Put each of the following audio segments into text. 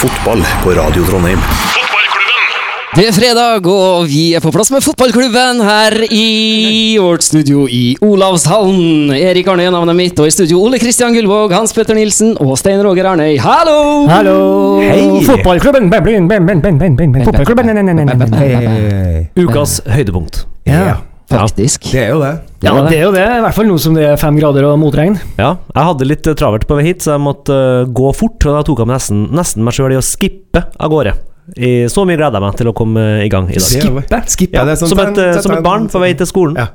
Fotball på Radio Trondheim. Det er fredag, og vi er på plass med fotballklubben her i vårt studio i Olavshallen. Erik Arne er navnet mitt, og i studio Ole Kristian Gullvåg, Hans Petter Nilsen og Stein Roger Arnøy. Hallo! Hallo! Hei! Fotballklubben! Ben, ben, ben, ben, ben, ben, ben, ben. Fotballklubben! Ukas høydepunkt. Ja. Faktisk. Det er jo det. ja, det er jo det. I hvert fall nå som det er fem grader og motregn. Ja, jeg hadde litt eh, travelt på vei hit, så jeg måtte uh, gå fort. Og da tok jeg meg nesten, nesten meg sjøl i å skippe av gårde. I, så mye gleder jeg meg til å komme i gang i dag. Skippe? Skippe Ja, er sånn- som, et, eh, som et barn på vei til skolen. Ja.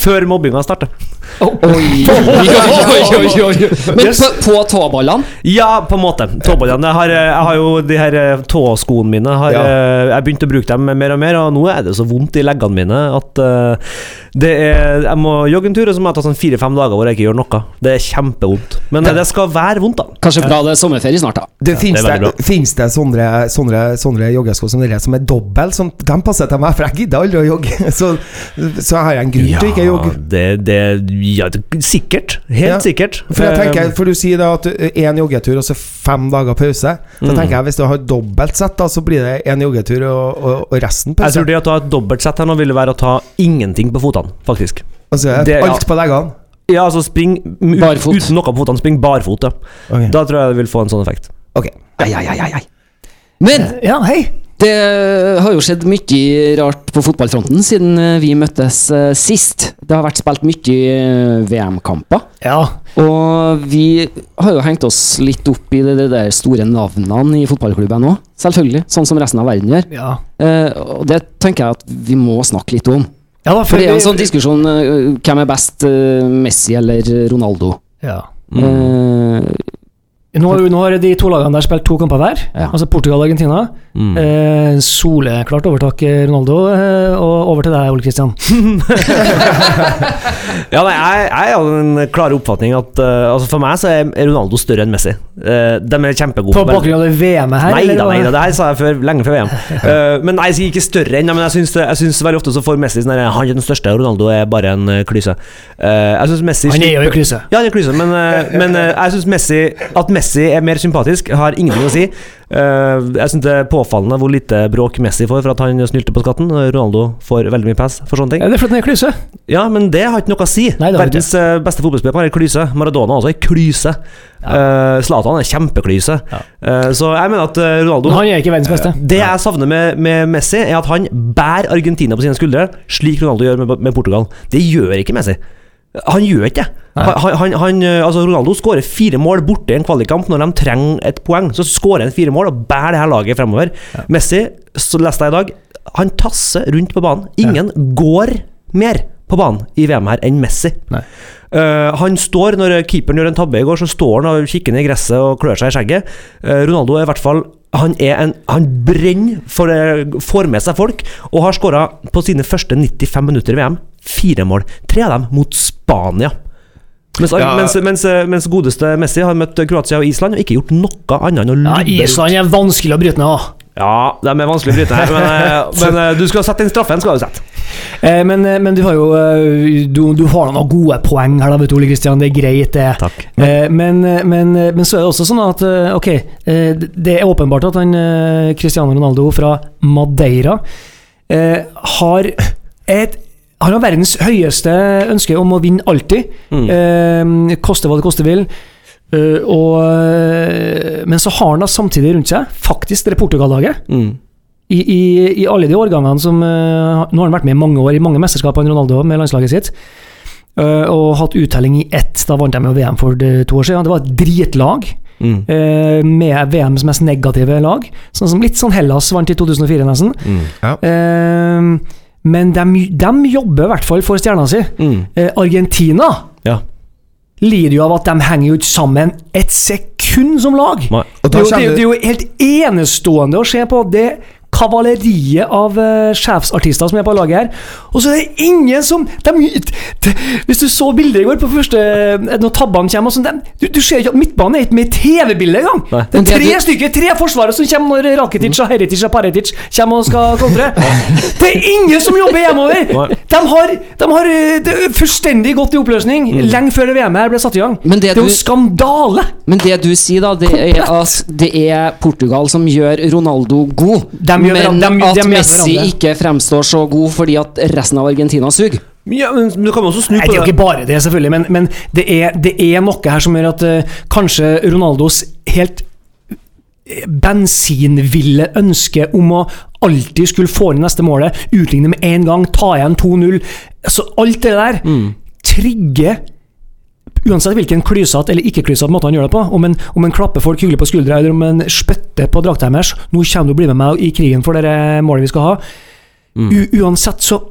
Før mobbinga starter. oi, oi, oi, oi, oi. Men på, på tåballene? Ja, på en måte. Tåballene. Jeg har, eh, jeg har jo de her eh, tåskoene mine. Har, Ja. eh, Jeg begynte å bruke dem mer og mer, og nå er det så vondt i leggene mine at eh, det er Jeg må jogge en tur, og så må jeg ta sånn fire-fem dager hvor jeg ikke gjør noe. Det er kjempevondt. Men eh, det skal være vondt, da. Kanskje bra det er sommerferie snart, da. Det Fins det er veldig det, finnes det sånne, sånne, sånne joggesko som dere som er dobbel? Sånn, de passer til meg, for jeg gidder aldri å jogge. Så, så har jeg en grunn til ikke å jogge. det, det, ja, sikkert. Helt Ja. sikkert. For jeg tenker, Eh, for du sier da at én joggetur og så fem dager pause. Da Mm. tenker jeg Hvis du har dobbelt sett, da så blir det én joggetur og, og, og resten jeg tror det å ta et dobbelt sett her nå ville være å ta ingenting på fotene, faktisk. Altså, det- ja. alt på leggene. Ja, altså spring Barfot. uten noe på fotene. Spring barfot, ja. Okay. Da tror jeg det vil få en sånn effekt. Ok. Ai, ai, ai, ai. Men Ja, hei! Det har jo skjedd mye rart på fotballfronten siden eh, vi møttes eh, sist. Det har vært spilt mye eh, VM-kamper. Ja. Og vi har jo hengt oss litt opp i de, de der store navnene i fotballklubben òg, selvfølgelig. Sånn som resten av verden gjør. Ja, Eh, og det tenker jeg at vi må snakke litt om. ja da, For det er jo en sånn diskusjon hvem er best, Messi eller Ronaldo. ja. Eh, Nå, har- nå har de to lagene der spilt to kamper hver. Ja. Altså Portugal og Argentina. Mm. Eh, soleklart overtak eh, Ronaldo, eh, og over til deg, Ole Kristian. Ja, nei, jeg, jeg har en klare oppfatning at uh, altså For meg så er Ronaldo større enn Messi. Uh, de er kjempegode. På bakgrunn av det VM-et her? Nei da, nei da, det her sa jeg før, lenge før VM. Uh, men nei, jeg sier ikke større enn, men jeg syns, jeg syns veldig ofte så får Messi sånn Han er den største, og Ronaldo er bare en klyse. Jeg synes Messi Han er jo en klyse. Ja, han er klyse, men, men jeg syns Messi At Messi er mer sympatisk, har ingenting å si. Eh, jeg syns det er påfallende hvor lite bråk Messi får for at han snylte på skatten. Ronaldo får veldig mye pes for sånne ting. Ja, det er fordi han er klyse. Ja, men det har ikke noe å si. Nei, Verdens eh, beste fotballspiller være en klyse. Maradona også er klyse. Eh, Zlatan er kjempeklyse. Eh, så jeg mener at Ronaldo Men han er ikke verdens beste. Det jeg savner med, med Messi, er at han bærer Argentina på sine skuldre, slik Ronaldo gjør med, med Portugal. Det gjør ikke Messi. Han gjør ikke det. Han, han, han, eh, altså Ronaldo skårer fire mål borte i en kvalikkamp når de trenger et poeng. Så skårer han fire mål og bærer det her laget fremover. Messi, så leste jeg i dag, han tasser rundt på banen. Ingen går mer på banen i VM her enn Messi. Eh, han står, Når keeperen gjør en tabbe i går, så står han og kikker ned i gresset og klør seg i skjegget. Uh, Ronaldo er i hvert fall han, en, han brenner for får med seg folk, og har skåra på sine første 95 minutter i VM fire mål. Tre av dem mot Spania. Mens, Ja. mens, mens, mens godeste Messi har møtt Kroatia og Island og ikke gjort noe annet enn å Ja, lubbe ut. Island er vanskelig å bryte ned òg. Ja, de er vanskelig å bryte her, men, eh, men du skulle ha sett den straffen. skal du sette Eh, men, eh, men du har jo eh, du, du har noen gode poeng her, da, vet du, Ole Kristian. Det er greit, det. Takk. Eh, men, eh, men, eh, men så er det også sånn at eh, Ok, eh, det er åpenbart at han eh, Cristiano Ronaldo fra Madeira eh, har et han har verdens høyeste ønske om å vinne alltid. Mm. Eh, koste hva det koste vil. Uh, og, eh, men så har han da samtidig rundt seg faktisk det Portugal-laget. Mm. I, i, I alle de årgangene som uh, Nå har han vært med i mange år, i mange mesterskap, han Ronaldo, med landslaget sitt. Uh, og hatt uttelling i ett. Da vant de jo VM for to år siden. Det var et dritlag. Mm. med VMs mest negative lag. Sånn som Litt sånn Hellas vant i 2004, nesten. Mm. Eh, men de, de jobber i hvert fall for stjerna si. Mm. Eh, Argentina Ja. lider jo av at de henger jo ikke sammen et sekund som lag. Det er, jo, det, det er jo helt enestående å se på. Det kavaleriet av uh, sjefsartister som er på laget her. Og så er det ingen som de, de, Hvis du så bildet i går på første eh, Når tabbene kommer og sånn, de- du, du ser ikke at midtbanen er ikke med i TV-bildet engang! Det er tre stykker, tre forsvarere som kommer når Rakitic og Heritic og Paretic kommer og skal kontre. Det er ingen som jobber hjemover! De har, de har eh, det er fullstendig gått i oppløsning lenge før VM her ble satt i gang. Men det, det er jo du- skandale! Men det du sier, da, det er det er Portugal som gjør Ronaldo god. De men de, de- at Messi ikke fremstår så god fordi at resten av Argentina suger. Ja, men du kan også snu Nei, på det er jo ikke bare det, selvfølgelig, men, men det, er, det er noe her som gjør at uh, kanskje Ronaldos helt eh, bensinville ønske om å alltid skulle få inn neste målet, utligne med én gang, ta igjen 2-0 altså, Alt det der trigger Uansett hvilken klysete eller ikke klysete måte han gjør det på, om en, om en klapper folk hyggelig på skuldra, eller om en spytter på drakta deres 'Nå kommer du og blir med meg i krigen for det målet vi skal ha'. U uansett så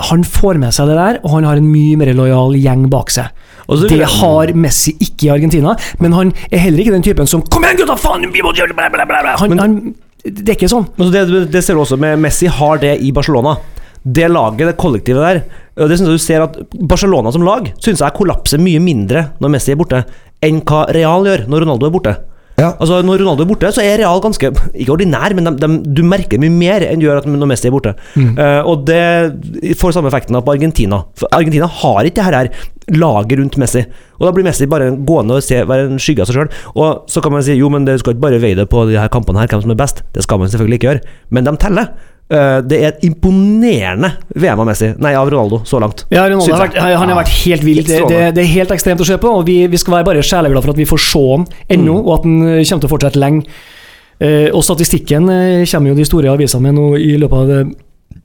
Han får med seg det der, og han har en mye mer lojal gjeng bak seg. Det har Messi ikke i Argentina, men han er heller ikke den typen som 'Kom igjen, gutta! Faen, vi må gjøre det!' bla, bla, bla, bla». Han, han, Det er ikke sånn. Det, det ser du også med Messi har det i Barcelona. Det laget, det kollektivet der. Og det synes jeg du ser at Barcelona som lag synes jeg kollapser mye mindre når Messi er borte, enn hva Real gjør når Ronaldo er borte. Ja. Altså Når Ronaldo er borte, så er Real ganske Ikke ordinær, men de, de, du merker mye mer enn du gjør at når Messi er borte. Eh, og det får samme effekten på Argentina. For Argentina har ikke det her, her laget rundt Messi. Og da blir Messi bare gående og se, være en skygge av seg sjøl. Og så kan man si jo, men det skal ikke bare veie det på de her kampene her, hvem som er best. Det skal man selvfølgelig ikke gjøre, men de teller. Eh, det er imponerende VM av Messi, nei, av Ronaldo, så langt. Ja, Ronaldo har vært, han har vært helt vill. Det, det, det er helt ekstremt å se på, og vi, vi skal være bare sjeleglade for at vi får se han ennå, og at han eh, kommer til å fortsette lenge. Eh, og statistikken kommer jo de store avisene med nå i løpet av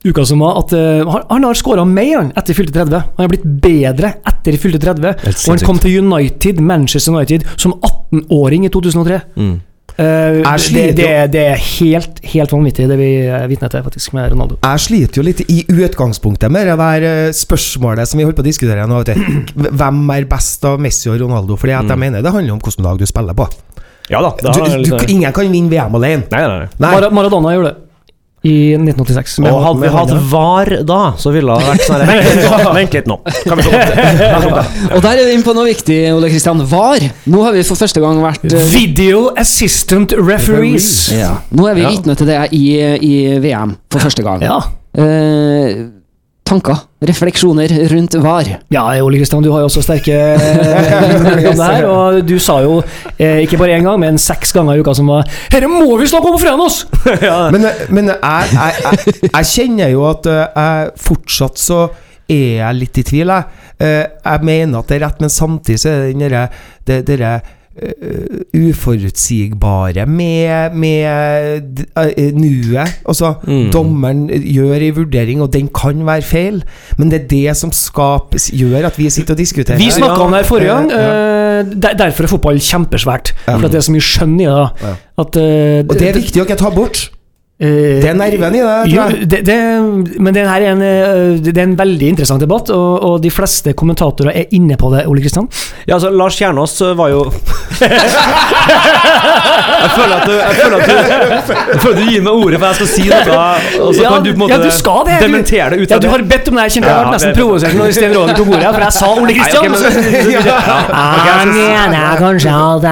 uka som var, at han, han har skåra mer etter fylte 30. Han har blitt bedre etter fylte 30, og han kom til United, Manchester United, som 18-åring i 2003. Mm. Jeg sliter det, det, det er helt, helt vanvittig, det vi er vitne til, faktisk, med Ronaldo. Jeg sliter jo litt i utgangspunktet med det der eh, spørsmålet som vi holdt på å diskutere nå. vet du. Hvem er best av Messi og Ronaldo? Fordi at jeg mener det handler om hvilket lag du spiller på. Ja da. Du, du, ingen kan vinne VM alene. nei, nei, nei. Nei. Mara- Maradona gjorde det i 1986. Og hadde vi hatt VAR da, så ville det vært sånn Vent litt nå. Kan vi til Og der er vi inne på noe viktig, Ole Kristian. VAR. Nå har vi for første gang vært uh, Video Assistant Referees. ja. Nå er vi vitne til det i, i VM for første gang. Ja. Uh, tanker, refleksjoner rundt VAR. ja, Ole Kristian, du har jo også sterke meninger om det her. Og du sa jo, eh, ikke bare én gang, men seks ganger i uka som var 'Herre må vi snakke om på fredag! oss!» Men, men jeg, jeg, jeg, jeg kjenner jo at eh, jeg fortsatt så er jeg litt i tvil, jeg. Eh, Jeg mener at det er rett, men samtidig så er det den derre eh, uforutsigbare med, med eh, nuet. Altså, Mm. dommeren gjør en vurdering, og den kan være feil, men det er det som skapes, gjør at vi sitter og diskuterer. Vi snakka om det her forrige gang. Ja. eh, der, derfor er fotball kjempesvært. For det er så mye skjønn i det. Ja. At, uh, Og det er viktig å ikke ta bort. Eh, Det er nerven i det. Jo, det, det, men det her er en, eh, det er en veldig interessant debatt, og, og de fleste kommentatorer er inne på det, Ole Kristian. Ja, altså, Lars Kjernås øh, var jo Jeg føler at du Jeg føler at du, jeg føler at du gir meg ordet, for jeg skal si noe, og så Ja, kan du på en måte ja, du skal det. Dementere det ut Ja, du har bedt om det. Jeg kjente jeg ble nesten provosert når Sten Roger tok ordet, for jeg sa Ole Kristian. Han mener kanskje alt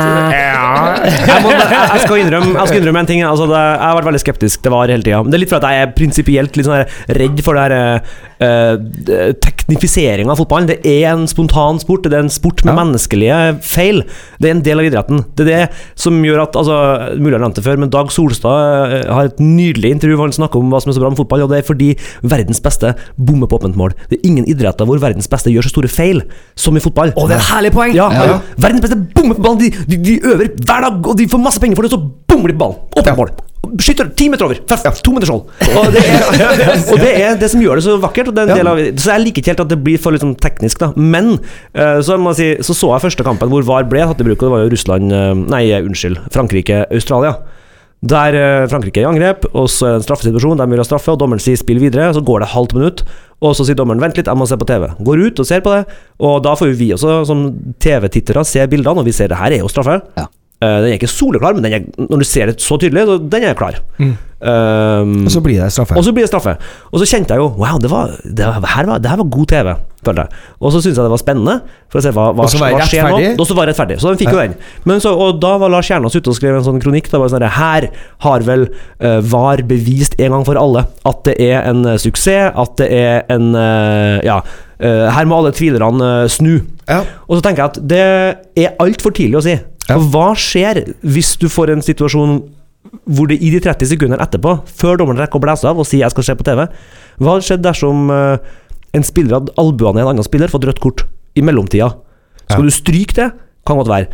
jeg skal innrømme, en ting. Altså det, jeg har vært veldig skeptisk til VAR hele tida. Det er litt for at jeg er prinsipielt litt sånn redd for det her uh, teknifisering av fotballen. Det er en spontan sport. Det er en sport med Ja. menneskelige feil. Det er en del av idretten. Det er det som gjør at altså, Mulig jeg har nevnt det før, men Dag Solstad eh, har et nydelig intervju hvor han snakker om hva som er så bra med fotball, og det er fordi verdens beste bommer på åpent mål. Det er ingen idretter hvor verdens beste gjør så store feil som i fotball. Å, det er et herlig poeng! Ja, Ja. Verdens beste bommer på ballen. De, de, de øver hver dag, og de får masse penger for det, og så bommer de på ballen. Åpent mål. Skyter ti meter over. Feff, to meters hold. Og det, er, og det er det som gjør det så vakkert. Det en Ja. del av, så jeg liker ikke helt at det blir for liksom teknisk, da. Men eh, så, si, så så jeg første kampen hvor VAR ble tatt i bruk, og det var jo Russland eh, Nei, unnskyld. Frankrike-Australia. Der eh, Frankrike er i angrep, og så er det en straffesituasjon. De vil ha straffe, og dommeren sier 'spill videre'. Så går det halvt minutt, og så sier dommeren 'vent litt, jeg må se på TV'. Går ut og ser på det, og da får jo vi også som TV-tittere se bildene, og vi ser det her er jo straffe. Ja. Eh, den er ikke soleklar, men er, når du ser det så tydelig, så den er klar. Um, Og så blir det straffe. og så blir det straffe. Og så kjente jeg jo Wow, det, var, det, her, var, det her var god TV, følte jeg. Og så syntes jeg det var spennende. For å se hva, hva, Og så var det hva skjer nå. rettferdig. Og så var det rettferdig. Så den fikk jo den. Men så, og da var Lars Kjernås ute og skrev en sånn kronikk. Da var sånn Her har vel uh, VAR bevist en gang for alle at det er en uh, suksess, at det er en Ja. her må alle tvilerne snu. Ja. Og så tenker jeg at det er altfor tidlig å si. Ja. Og hva skjer hvis du får en situasjon hvor det i de 30 sekundene etterpå, før dommeren rekker å blæse av og sier 'jeg skal se på TV', hva hadde skjedd dersom eh, en spiller hadde albuene i en annen spiller, fått rødt kort i mellomtida? Skal Ja. du stryke det? Kan godt være.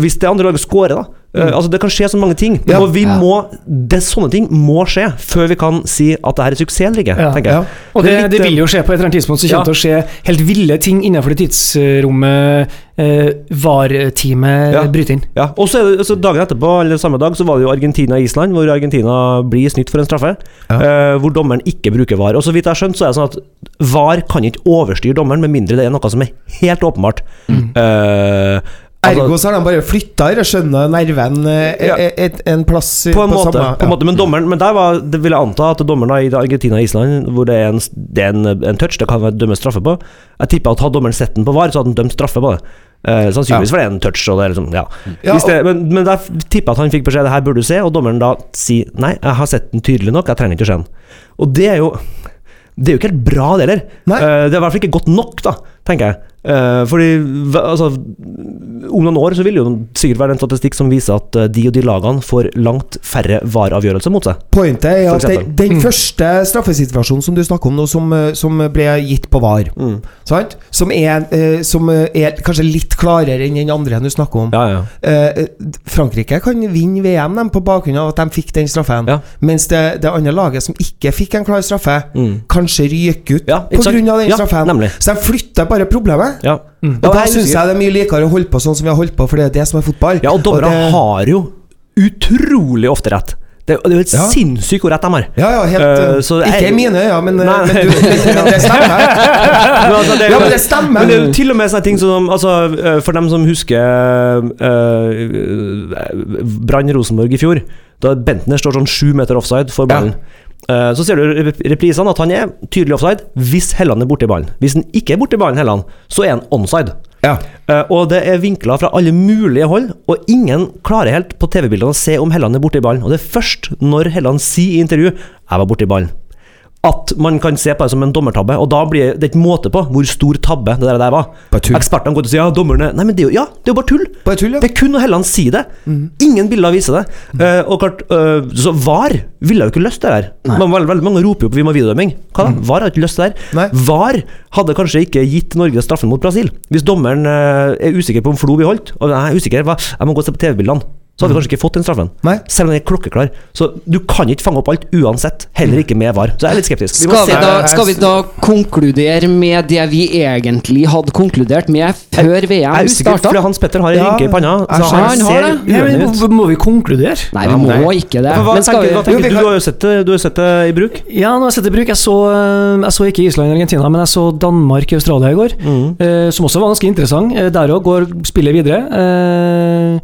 Hvis det andre laget scorer, da. Eh, altså Det kan skje så mange ting. Ja. Vi Ja. må det, Sånne ting må skje før vi kan si at det her er suksess eller ikke. Ja. tenker jeg. Og Det det, litt, det, vil jo skje på et eller annet tidspunkt, så kommer det å skje helt ville ting innenfor det tidsrommet eh, VAR-teamet bryter inn. Ja, og så Dagen etterpå, eller samme dag, så var det jo Argentina-Island, hvor Argentina blir snytt for en straffe. Eh, hvor dommeren ikke bruker VAR. Og så vidt jeg har skjønt, så er det sånn at VAR kan ikke overstyre dommeren, med mindre det er noe som er helt åpenbart. Eh, altså- Ergo så har de bare flytta i skjønnet nerven eh, Ja. et, et, en plass på en, måte, samme på en måte, men dommeren Men der var, det vil jeg anta at dommeren i Argentina og Island, hvor det er, en, det er en, en touch det kan dømmes straffe på Jeg tipper at hadde dommeren sett den på VAR, så hadde han dømt straffe på det. Eh, sannsynligvis for det er en touch. Og det er liksom, ja. Ja, det, men, men der tipper jeg at han fikk beskjed det her burde du se, og dommeren da sier nei, jeg har sett den tydelig nok, jeg trenger ikke å se den. Og det er jo det er jo ikke helt bra, det heller. Eh, det er i hvert fall ikke godt nok, da, tenker jeg. Eh, fordi altså, Om noen år så vil det jo sikkert være en statistikk som viser at eh, de og de lagene får langt færre VAR-avgjørelser mot seg. Pointet er at den, den Mm. første straffesituasjonen som du snakker om nå, som, eh, som ble gitt på VAR, Mm. sant? Som, er, som er kanskje litt klarere enn den andre du snakker om. Ja, ja. Frankrike kan vinne VM dem, på bakgrunn av at de fikk den straffen. Ja. Mens det, det andre laget som ikke fikk en klar straffe, Mm. kanskje ryker ut Ja, av den straffen. nemlig. Så de flytter bare problemet. Ja. Mm. Og da syns jeg det er mye likere å holde på sånn som vi har holdt på, for det er det som er fotball. Ja, og dommere det- har jo utrolig ofte rett. Det, det er jo helt Ja. sinnssykt hvor rett de har. Ja, ja, helt uh, så Ikke i mine øyne, men, eh, men, du, men, men det stemmer. Men altså, det Ja, men det stemmer. Men det er jo til og med sånne ting som altså, For dem som husker uh, Brann Rosenborg i fjor, da Bentner står sånn sju meter offside for ballen. Eh, så ser du reprisene at han er tydelig offside hvis Helland er borti ballen. Hvis han ikke er borti ballen, Helland, så er han onside. Ja. Eh, og det er vinkler fra alle mulige hold, og ingen klarer helt på TV-bildene å se om Helland er borti ballen. Og det er først når Helland sier i intervju 'Jeg var borti ballen', at man kan se på det som en dommertabbe. Og da blir det ikke måte på hvor stor tabbe det der, der var. Ekspertene går til å si 'ja, dommerne' Nei, men det er jo, ja, det er jo bare tull. Bare tull, ja. Det er kun å helle han sier det. Ingen bilder viser det. Eh, og klart, uh, så VAR ville jo ikke løst det der. Man, veldig, veldig mange roper jo på vi må ha videodømming. Hva da? VAR har ikke løst det der. Nei. VAR hadde kanskje ikke gitt Norge straffen mot Brasil. Hvis dommeren uh, er usikker på om Flo blir holdt, og jeg er usikker, hva? jeg må gå og se på TV-bildene, så hadde vi kanskje ikke fått den straffen. Nei. Selv om den er klokkeklar. Så du kan ikke fange opp alt uansett, heller ikke med VAR. Så jeg er litt skeptisk. Vi må Skal vi, se. da, skal vi da konkludere med det vi egentlig hadde konkludert med før Jeg VM er usikker, starta? Hans Petter har en Ja, rynke i panna. Så han Han ser det. Uenig ut. må- må vi konkludere? Nei, vi må Nei. ikke det. Hva Men skal tenker, vi hva tenker du? Du har jo sett det, du har sett det i bruk. Ja, nå har jeg sett det i bruk. Jeg så, eh, jeg så ikke Island og Argentina, men jeg så Danmark-Australia i går. Mm. eh, som også var ganske interessant. Eh, der òg går spillet videre. Eh,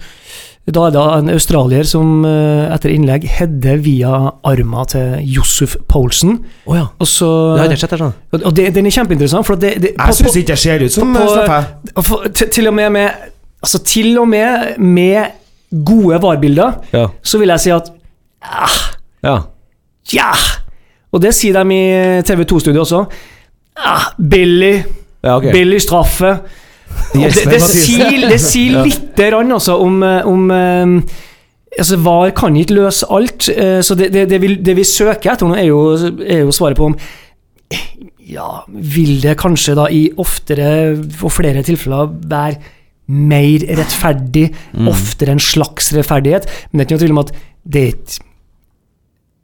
da er det en australier som eh, etter innlegg header via arma til Josef Poulsen. Oh ja. Og så Det har jeg sett, skjønner. og det, Den er kjempeinteressant. For det, det, Jeg syns ikke det ser ut som straffe. til, og med med Altså til og med med gode VAR-bilder, Ja. så vil jeg si at ja. ja! Og det sier de i TV 2-studiet også. Ah, billig. Ja, okay. Billig straffe. Det, det, sier, det sier lite grann altså om, eh, om eh, Altså, VAR kan ikke løse alt, eh, så det, det, det, vi, vi søker etter nå, er jo, er jo svaret på om Ja, vil det kanskje da i oftere og flere tilfeller være mer rettferdig, oftere en slags rettferdighet? Men det er ikke noe tvil om at det er ikke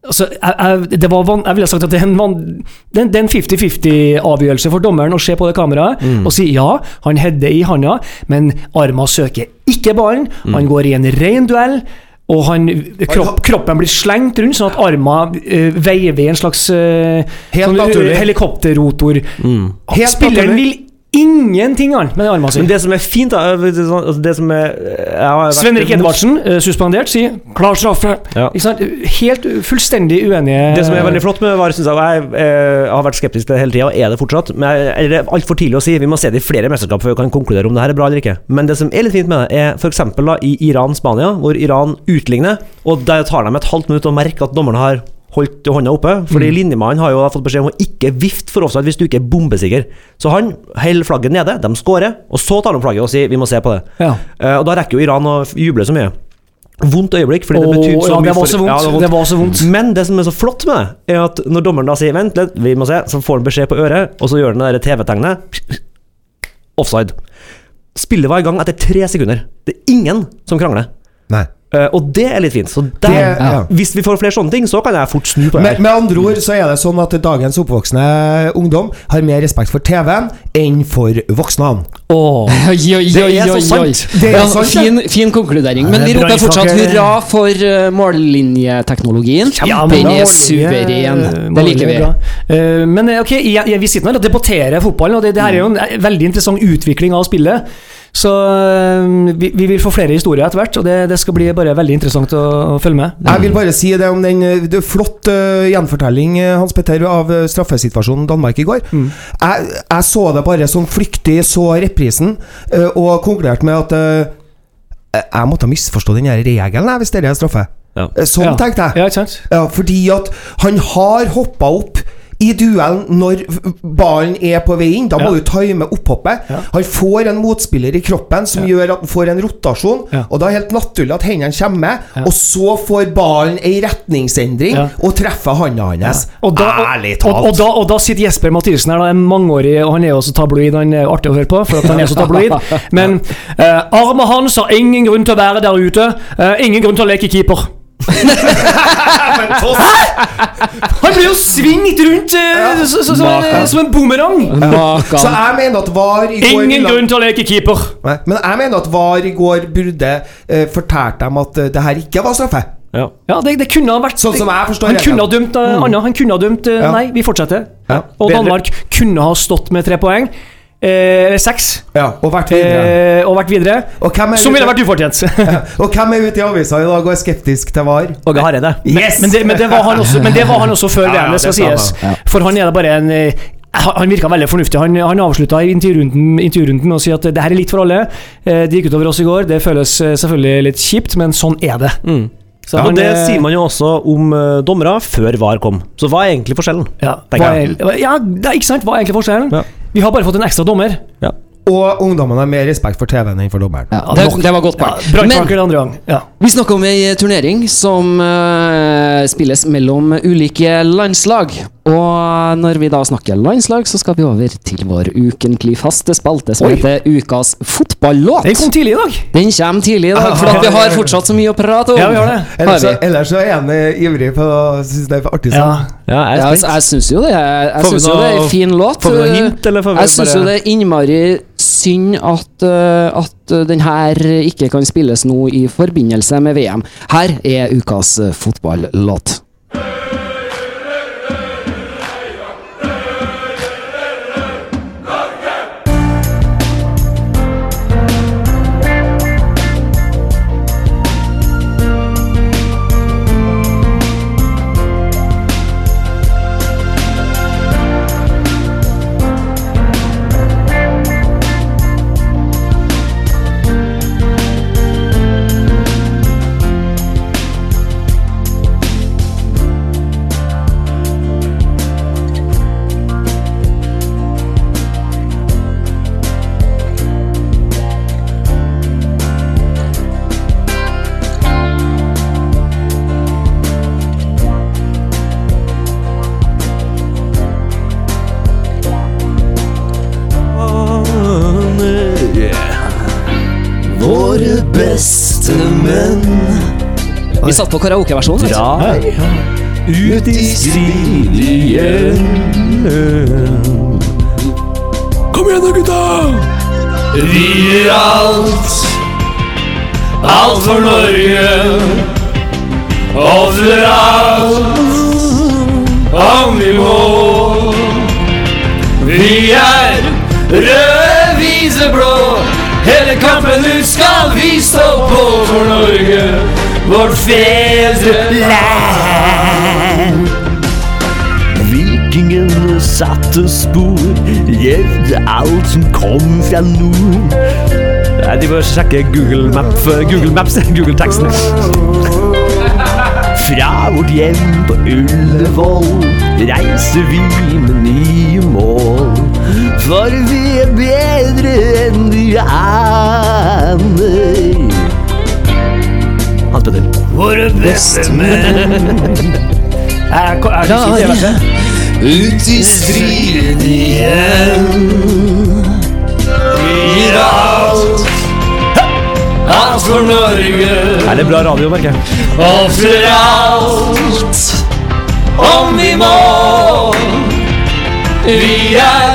Altså, jeg, jeg, det var van, jeg ville sagt at det er en, van, det er en- det er en 50-50-avgjørelse for dommeren å se på det kameraet og si ja, han header i handa, men arma søker ikke ballen. Han går i en ren duell. Og han, kropp, kroppen blir slengt rundt, sånn at arma uh, veiver i en slags uh, sånn, uh, helikopterrotor. Mm. Helt Spilleren naturlig. vil ingenting annet med den armen Men det som er fint, da altså Det som er jeg vært- Sven Rik Edvardsen, eh, suspendert, sier 'klar straffe'. Ja. Helt fullstendig uenige Det som er veldig flott med VAR, synes jeg, og jeg eh, har vært skeptisk til det hele tida, og er det fortsatt. Men jeg- det er altfor tidlig å si. Vi må se det i flere mesterskap før vi kan konkludere om det her er bra eller ikke. Men det som er litt fint med det, er f.eks. i Iran-Spania, hvor Iran utligner, og der tar de et halvt minutt å merke at dommerne har holdt hånda oppe. Fordi linjemannen har jo fått beskjed om å ikke vifte for offside hvis du ikke er bombesikker. Så han holder flagget nede, de scorer, og så tar de flagget og sier vi må se på det. Ja. Uh, og da rekker jo Iran å juble så mye. Vondt øyeblikk, fordi det betyr så ja, mye det var for- så vondt. Ja, det var vondt. Det var så vondt. Men det som er så flott med det, er at når dommeren da sier 'vent litt, vi må se', så får han beskjed på øret, og så gjør han det der TV-tegnet. Offside. Spillet var i gang etter tre sekunder. Det er ingen som krangler. Nei. Eh, og det er litt fint. Så der, Det- ja. Hvis vi får flere sånne ting, så kan jeg fort snu på det. Med, med andre ord så er det sånn at dagens oppvoksende ungdom har mer respekt for TV-en enn for voksne. Åh. Oi, oi, Det er så sant. Det er Ja, sant, det. fin, fin konkludering. Men vi roper fortsatt hurra for uh, mållinjeteknologien. Ja, Den er suveren. Det liker vi. Bra. Eh, men ok, jeg, jeg, vi sitter her og debatterer fotballen, og det, det her er jo en veldig interessant utvikling av spillet. Så eh, vi, vi vil få flere historier etter hvert, og det, det skal bli bare veldig interessant å, å følge med. Jeg vil bare si det om den eh, det Flott eh, gjenfortelling, Hans Petter, av straffesituasjonen Danmark i går. Jeg, jeg så det bare sånn flyktig, så reprisen, og konkluderte med at jeg måtte ha misforstå den regelen hvis det er straffe. Ja. Sånn Ja. tenkte jeg. Ja. Ja, fordi at han har hoppa opp i duellen når ballen er på vei inn. Da må Ja. du time opphoppet. Ja. Han får en motspiller i kroppen som gjør at han får en rotasjon. Ja. Og da er det helt naturlig at hendene kommer med, Ja. og så får ballen ei retningsendring Ja. og treffer handa hans. Og da, Ærlig og, talt. og, da, og da sitter Jesper Mathisen her, da, en mangeårig Og han er jo også tabloid, han er artig å høre på, for at han er så tabloid. Men eh, armen hans har ingen grunn til å være der ute. eh, ingen grunn til å leke keeper. Han blir jo svingt rundt eh, så, så, så, eh, som en boomerang! Så Makan. jeg mener at VAR i går Ingen grunn til å leke keeper. Nei, Men jeg mener at VAR i går burde uh, fortalt dem at eh, det her ikke var straffe. Ja. Ja, det, det kunne ha vært Sånn som jeg forstår Han reglene. kunne ha dømt uh, Anna. Han kunne ha dømt eh, Ja. Nei, vi fortsetter. Ja. Og Bedre. Danmark kunne ha stått med tre poeng. Eh, Eller seks. Ja, og vært videre. Eh, og vært videre. Og hvem er Som ville vært ufortjent. Og hvem er ute i avisa i dag og er skeptisk til VAR? Åge Hareide. Yes! Men det, men, det var han også, men det var han også før Ja, VM, det skal det sies. For han er da bare en eh, han virka veldig fornuftig. Han, han avslutta intervjurunden, intervjurunden med å si at det her er litt for alle. Eh, Det gikk utover oss i går. Det føles selvfølgelig litt kjipt, men sånn er det. Mm. Så Ja, han, og det sier man jo også om uh, dommere før VAR kom. Så hva er egentlig forskjellen? Ja, hva er, ja, det er ikke sant? Hva er egentlig forskjellen? Ja. Vi har bare fått en ekstra dommer. Og ungdommene har mer respekt for TV-en enn for dommeren. Ja, det, det var godt Ja. Men andre gang. Ja. vi snakker om ei turnering som uh, spilles mellom ulike landslag. Og når vi da snakker landslag, så skal vi over til vår ukentlig faste spalte som Oi. heter Ukas fotballåt. Den kom tidlig i dag. Den kommer tidlig i dag, for at vi har fortsatt så mye å prate om. Ja, vi har det. Ellers, så, Har vi? ellers så er han eh, ivrig på å synes det er for artig. Sånn. Ja, jeg Ja, jeg, spent. jeg syns jo det. Jeg, jeg synes noe, jo det er en fin låt. Får vi noe hint, eller får vi Jeg syns bare- jo det er innmari synd at, uh, at uh, den her ikke kan spilles nå i forbindelse med VM. Her er ukas uh, fotballåt. Vi satt på karaokeversjonen. drar ut i stillien. Kom igjen da, gutta! Vi gir alt, alt for Norge. Ofrer alt om vi må. Vi er røde kampen ut skal vi stå på for Norge, vårt fedreland. Vikingene satte spor, gjevde alt som kom fra nord. Nei, de bør sjekke Google, Maps, Google Maps, Google-teksten. Fra vårt hjem på Ullevål reiser vi med nye mål. For vi er bedre enn de aner. Petter. Våre beste er det kan jeg ikke det. Ut i striden igjen. Gir alt, alt for Norge. Er det bra radio, merker jeg? Ofrer alt om vi må. Vi er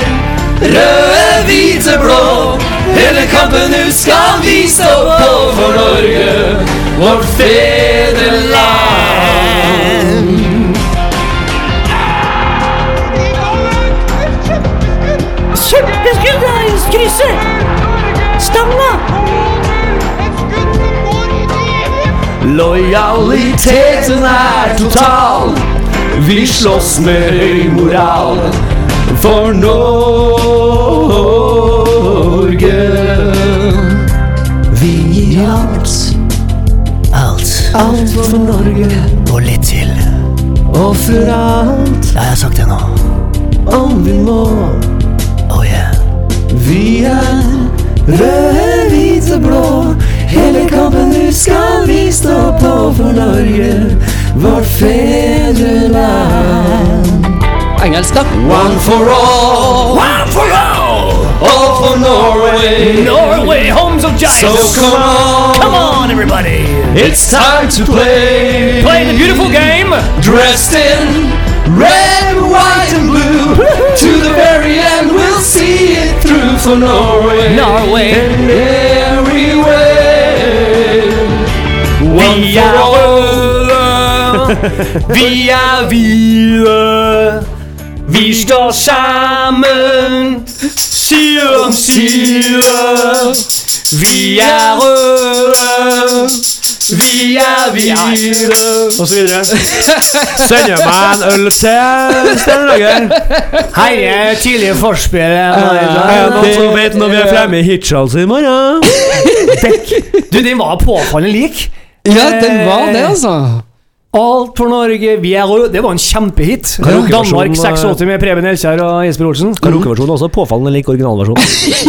røde, hvite, blå. Hele kampen ut skal vi stå på for Norge, vårt fedreland. Kjempeskudd krysset! Stanga! Lojaliteten er total. Vi slåss med høy moral for Norge. Vi gir alt, Alt. alt for Norge. Og litt til. Og for alt Ja, jeg har sagt det nå. om vi må. Oh yeah. Vi er røde, hvite, blå. Hele kampen nu skal vi stå på for Norge, vårt fedreland. Engelsk, da. One for all. One for all. All for Norway. Norway, homes of giants. So come on. Come on, everybody. It's time to play. Play the beautiful game. Dressed in red, white, and blue. to the very end, we'll see it through for Norway. Norway. And every way. One Vi for all. røde. Vi er hvite. Vi står sammen, side om side. Vi er røde. Vi er hvite. Og så videre. Sender meg en øl til Steinar Hei, jeg er tidligere forspiller. Er noen som vet når vi er fremme i Hitchhals i morgen? Du, den var påfallende lik. Ja, den var det, altså. Alt for Norge, vi er røde. Det var en kjempehit. Danmark eh, 86 med Preben Elkjær og Jesper Olsen. Karaokeversjonen er også påfallende lik originalversjonen.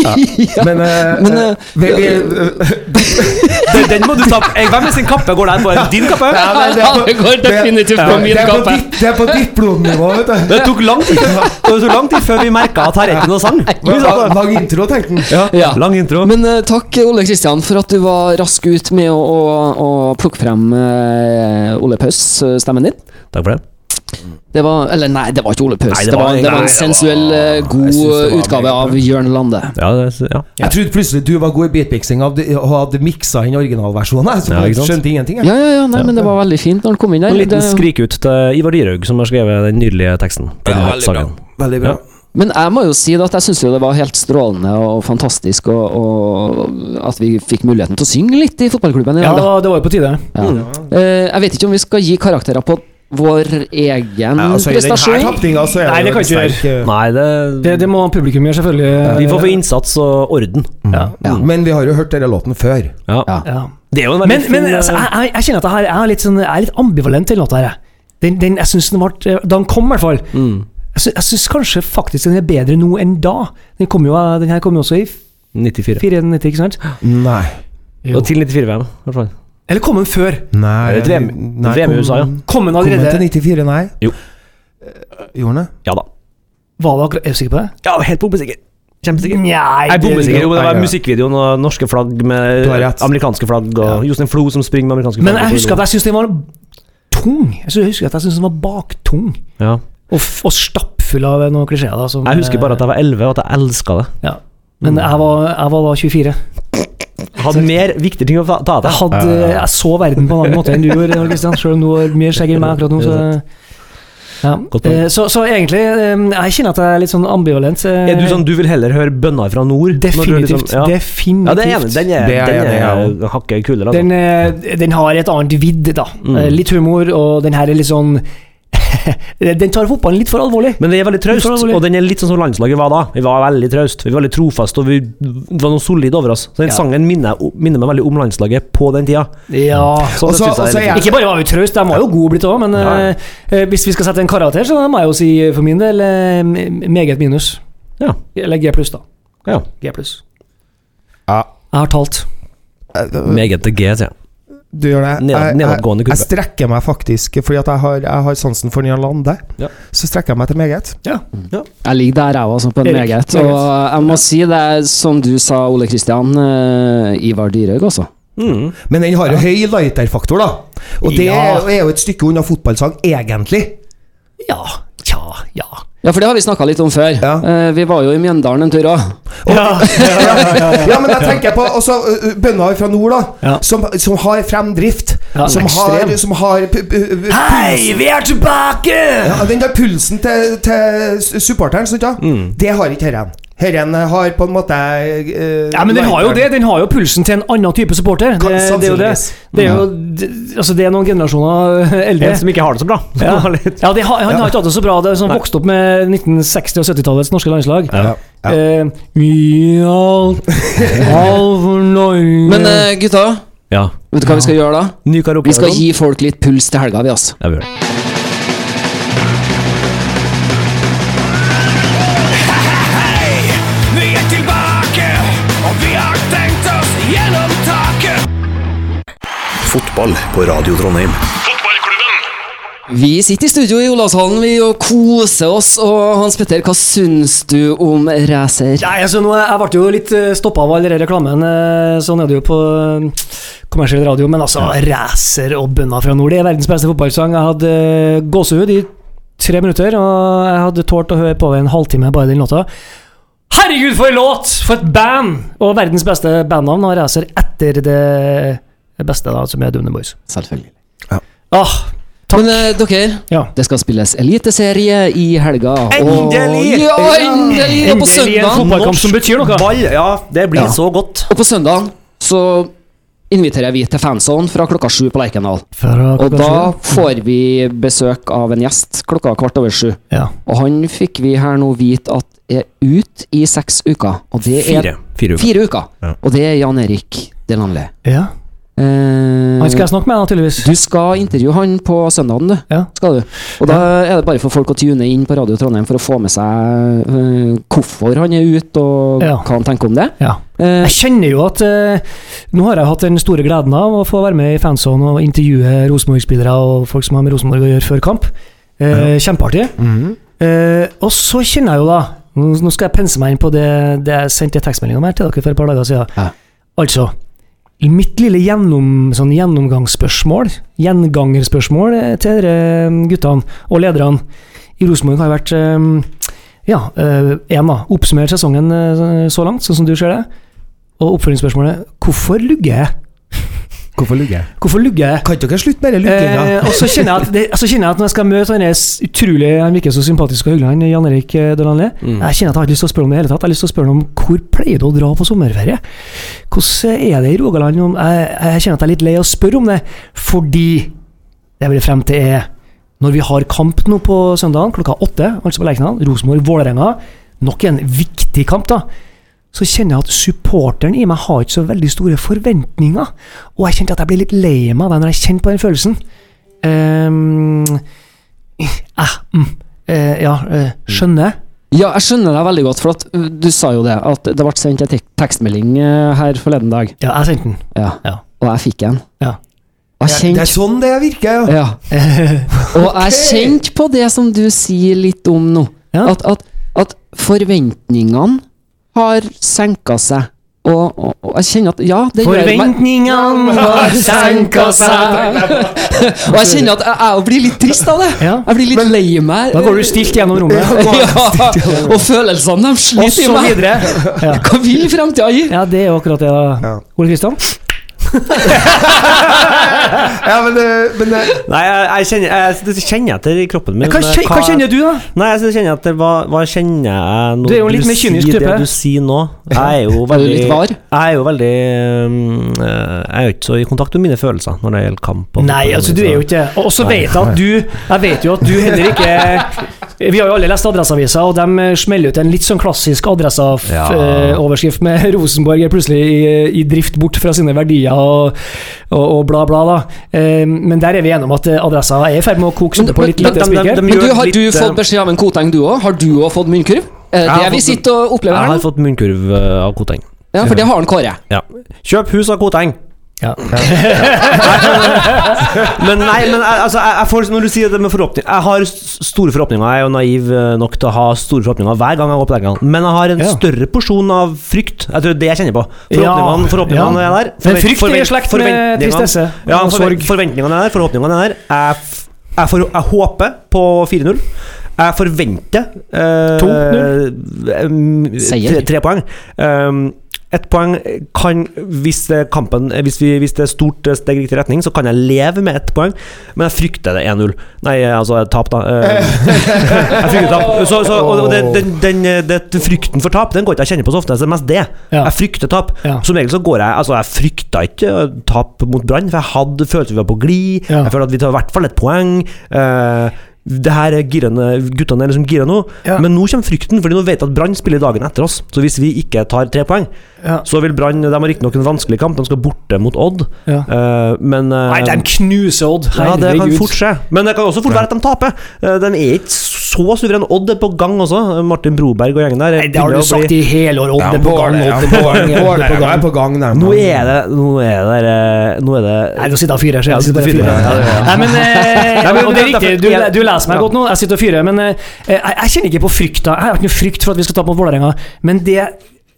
Men, uh, Men, eh, eh, vi, vi, uh, Den, den må du ta eh, Hvem er sin kappe går der på? Din kappe? ja, det, på, det går definitivt på min det, er på kappe. det er på diplomnivå, vet du. Det tok lang tid Det tok lang tid før vi merka at her er ikke noe sang. Lang, intro, tenkte han. Ja, Ja. Lang intro. Men eh, takk, Ole Kristian, for at du var rask ut med å, å, å plukke frem uh, Ole Paus-stemmen din. Takk for det. Det var Eller nei, det var ikke Ole Paus. Nei, det, det var, var- det var en det sensuell, var, god det utgave av. Jørn Lande. Ja, det, ja. Jeg trodde plutselig du var god i beatmixing og hadde miksa inn originalversjonen. jeg, Så Ja, jeg skjønte ingenting. jeg. Ja, ja, ja, nei, men det var veldig fint når han kom inn der. En liten skrik ut til Ivar Dyrhaug, som har skrevet den nydelige teksten. på veldig bra. Veldig bra. Men jeg må jo si at jeg syns det var helt strålende og fantastisk og, og at vi fikk muligheten til å synge litt i fotballklubben i Ja, dag. Ja, det var jo på tide. Ja. Eh, jeg vet ikke om vi skal gi karakterer på vår egen Ja, altså, prestasjon. tapninga så er Nei, det kan ikke eh, Nei, det, Det, det må publikum gjøre, selvfølgelig. Vi får få innsats og orden. Ja. Ja. Men vi har jo hørt denne låten før. Ja. Ja. Ja. Det er jo en veldig Men, men altså, eh, jeg, jeg, kjenner at jeg, er litt sånn, jeg er litt ambivalent til låta her. Den, den, jeg synes den ble, Da den kom, i hvert fall. mm, Jeg syns, jeg syns kanskje faktisk den er bedre nå enn da. Den, kom jo, den her kom jo også i 94. 94, ikke sant? Nei. Og til 94-VM, i hvert fall. Eller kom den før? Nei, Er det VM nei, VM i USA, ja? Kom den allerede? Kom den til 94, nei? Jo. Eh, Gjorde den det? Ja da. Var det akkurat, er du sikker på det? Ja, helt bombesikker. Kjempesikker. Nei, Jeg bombesikker. Jo, det var musikkvideoen og norske flagg med Du har rett. amerikanske flagg, og Jostein Flo som springer med amerikanske flagg. Men jeg husker at jeg syns den var tung. Jeg husker at jeg syns den var baktung. ja. Og, og stappfull av noen klisjeer. da, som, Jeg husker bare at jeg var 11, og at jeg elska det. ja. Men jeg var, jeg var da 24. Hadde mer viktige ting å ta ta Jeg, hadde, jeg så verden på en annen måte enn du gjorde, Kristian. Selv om du har mye skjegg enn meg akkurat nå. Så Ja. Eh, Så, så egentlig, eh, jeg kjenner at jeg er litt sånn ambivalent. eh, Er du sånn, du vil heller høre bønner fra nord? Definitivt. liksom- ja. Definitivt. ja, det er. Den er, er den er, i, hakket kulere, altså. Den, den har et annet vidd, da. Mm. Litt humor, og den her er litt sånn Den tar fotballen litt for alvorlig. Men det er veldig traust, og den er litt sånn som landslaget var da. Vi var veldig traust, vi var veldig trofast, og vi det var noe solid over oss. Så den Ja. sangen minner, minner meg veldig om landslaget på den tida. Ja, Så også, også, så- jeg. Ikke bare var vi traust, de var jo gode blitt òg, men Ja, eh, eh, hvis vi skal sette en karakter, så må jeg jo si for min del eh, meget minus. Ja. Eller G pluss, da. Ja. G pluss. Ja. Jeg har talt. Meget til G, sier jeg. Du gjør det. Jeg, jeg, jeg strekker meg faktisk, fordi at jeg har, jeg har sansen for Jan Lande. Ja. Så strekker jeg meg til meget. Jeg ligger der, jeg også, på en meget. meget. Og jeg må si det, er som du sa, Ole Kristian, uh, Ivar Dyrhaug også. Mm. Men den har jo høy lighter-faktor, da. Og det Ja. er jo et stykke unna fotballsang, egentlig. Ja, tja, ja. Ja, for det har vi snakka litt om før. Ja. Eh, vi var jo i Mjøndalen en tur òg. Ja, Ja, men jeg tenker på også uh, bønder fra nord, da. Ja. Som, som har fremdrift. Ja, som, har, som har Hei, vi er tilbake! Ja, den der pulsen til, til supporteren, sant mm. det har ikke herren. Herren har på en måte eh, Ja, men den har jo det. Den har jo pulsen til en annen type supporter. Det, Kan- det er jo det. Det er jo det, Altså, det er noen generasjoner eldre. En som ikke har det så bra. Ja, ja det har, han har ikke hatt det så bra. Det er sånn vokst opp med 1960- og 70-tallets norske landslag. Ja. Ja. Eh, vi alt, alt for Norge Men eh, gutta, ja. vet du hva vi skal gjøre da? Vi skal gi folk litt puls til helga, vi, altså. Ja, vi gjør det. Fotball på Radio Trondheim. Vi sitter i studio i Olavshallen vi og koser oss. Og Hans Petter, hva syns du om racer? Nei, altså nå, Jeg ble jo litt stoppa av all den reklamen. eh, Sånn er det jo på eh, kommersiell radio. Men altså, racer og bønder fra nord, det er verdens beste fotballsang. Jeg hadde eh, gåsehud i tre minutter, og jeg hadde tålt å høre på en halvtime bare den låta. Herregud, for en låt! For et band! Og verdens beste bandnavn og racer etter det beste, da, som er Dune Boys. Selvfølgelig. Ah, Men eh, dere, ja. det skal spilles eliteserie i helga. og- Endelig! Ja, endelig! Og på Endelig en søndag fotballkamp som betyr noe. Ball, ja, det blir Ja. så godt. Og på søndag så inviterer vi til fanzone fra klokka sju på Lerkendal. Fra Og da får vi besøk av en gjest klokka kvart over sju. ja. Og han fikk vi her nå vite at er ut i seks uker. Og det er Fire. Fire uker. Fire uker. Ja. Og det er Jan Erik Delanle. ja. Eh, Han skal jeg snakke med, naturligvis. du skal intervjue han på søndagen, du. Ja. Skal du. Og da er det bare for folk å tune inn på Radio Trondheim for å få med seg uh, hvorfor han er ute, og Ja. hva han tenker om det. Ja. Eh, Jeg kjenner jo at Nå har jeg hatt den store gleden av å få være med i fanzone og intervjue Rosenborg-spillere og folk som har med Rosenborg å gjøre før kamp. Eh, Kjempeartig. Mhm. Eh, og så kjenner jeg jo, da Nå skal jeg pense meg inn på det, det jeg sendte tekstmelding om her til dere for et par dager siden. Ja. Altså Mitt lille gjennom, sånn gjennomgangsspørsmål, gjengangerspørsmål eh, til dere eh, guttene og lederne i Rosenborg har vært eh, Ja, én, da. Oppsummer sesongen så langt, sånn som du ser det. Og oppfølgingsspørsmålet Hvorfor lugger jeg? Hvorfor lugger jeg? Hvorfor lugger jeg? Kan dere slutte med den lugginga? Eh, og så kjenner, det, så kjenner jeg at når jeg skal møte han er utrolig Han virker så sympatisk og hyggelig, han Jan Erik Dølanli. Delanlé. Mm. Jeg kjenner at jeg har ikke lyst til å spørre om det i hele tatt. Jeg har lyst til å spørre om hvor pleier du å dra på sommerferie? Hvordan er det i Rogaland? Jeg, jeg kjenner at jeg er litt lei av å spørre om det, fordi det jeg vil frem til er Når vi har kamp nå på søndagen klokka åtte, altså på Lerkendal, Rosenborg-Vålerenga, nok en viktig kamp, da så kjenner jeg at supporteren i meg har ikke så veldig store forventninger. Og jeg kjente at jeg ble litt lei meg av det når jeg kjente på den følelsen. Um, eh, mm, eh, ja, eh, skjønner. Ja, jeg skjønner deg veldig godt, for at uh, du sa jo det, at det ble sendt en tek tekstmelding uh, her forleden dag. Ja, jeg sendte den. Ja. Ja. Og jeg fikk en. Ja. Det er sånn det virker, ja. ja. Og jeg kjente på det som du sier litt om nå. Ja. At, at, at forventningene har senka seg. Og, og, og jeg kjenner at ja, det gjør jeg. Forventningene har senka seg. Og jeg kjenner at jeg, jeg blir litt trist av det. Ja. Jeg blir litt lei meg. Da går du stilt gjennom rommet. ja, og følelsene de sliter i meg. videre. Ja. Hva vil framtida gi? ja, det er jo akkurat det, da. Ole Kristian? Ja, men, eh, men eh, Nei, jeg, jeg kjenner jeg, Det kjenner jeg etter i kroppen min. Hva, men kje- hva kjenner du, da? Nei, jeg kjenner etter hva, hva kjenner jeg når Du er jo litt mer kynisk sier type. det du sier nå? Jeg er jo veldig? Jeg er jo veldig um, eh, Jeg er jo ikke så i kontakt med mine følelser når det gjelder kamp. og Nei, altså du er jo ikke det. Og så vet jeg at du Jeg vet jo at du heller ikke Vi har jo alle lest Adresseavisa, og de eh, smeller ut en litt sånn klassisk Ja. Adressa-overskrift med Rosenborg er plutselig i, i drift bort fra sine verdier og, og, og bla, bla, da. Eh, Men der er vi enige om at eh, Adressa er i ferd med å koke suppe på litt lite spiker. Men du, har litt, du eh, fått beskjed av en Koteng, du òg? Har du òg fått munnkurv? Eh, Det vi sitter og opplever Jeg har fått munnkurv av Koteng. Ja, for det har han Kåre. Ja. Kjøp hus av Koteng! Ja. Men nei, men altså, jeg, jeg får, når du sier det med forhåpninger Jeg har store forhåpninger. Jeg er jo naiv eh, nok til å ha store forhåpninger hver gang jeg går på den gangen. Men jeg har en Ja. større porsjon av frykt. Jeg tror det er det jeg kjenner på. Forhåpningene, forhåpningene ja. er der. Men frykt er i slekt med tristesse Ja, forvent, forventningene er der. Forhåpningene er der. Jeg, f- jeg, for, jeg håper på 4-0. Jeg forventer eh, 2-0. em, Seier. Tre, tre poeng. Um, ett poeng kan Hvis kampen, hvis, vi, hvis det er stort steg i riktig retning, så kan jeg leve med ett poeng, men jeg frykter det 1-0. Nei, altså tap, da. Eh, jeg frykter tap. Så, så, og den, den, den, frykten for tap Den går ikke jeg kjenner på så ofte. Det er mest det. Jeg frykter tap. Som regel så går jeg Altså, jeg frykta ikke tap mot Brann, for jeg hadde følte vi var på glid. Jeg følte at vi tar i hvert fall et poeng. Eh, det her er girene, Guttene er liksom gira nå, Ja. men nå kommer frykten, Fordi nå vet jeg at Brann spiller dagen etter oss. Så hvis vi ikke tar tre poeng, Ja. så vil Brann De har riktignok en vanskelig kamp, de skal borte mot Odd, Ja. uh, men uh, Nei, de knuser Odd. ja, det kan fort skje. Men det kan også fort være at de taper. Uh, De er ikke så suverene. Odd er på gang også. Martin Broberg og gjengen der. Nei, det har du sagt i hele år. Odd er på gang. Odd er på gang. Odd er på gang. Nå er det Nå er det, eh, nå er det Nei, nå sitter han og fyrer. så Jeg sitter bare og du fyrer, fyrer. ja, ja, ja. Nei, men, eh, Nei, men og det er riktig, du, du, du leser meg ja. godt nå. Jeg sitter og fyrer. Men eh, jeg, jeg kjenner ikke på frykta. Jeg har ikke noe frykt for at vi skal tape mot Vålerenga. Men det,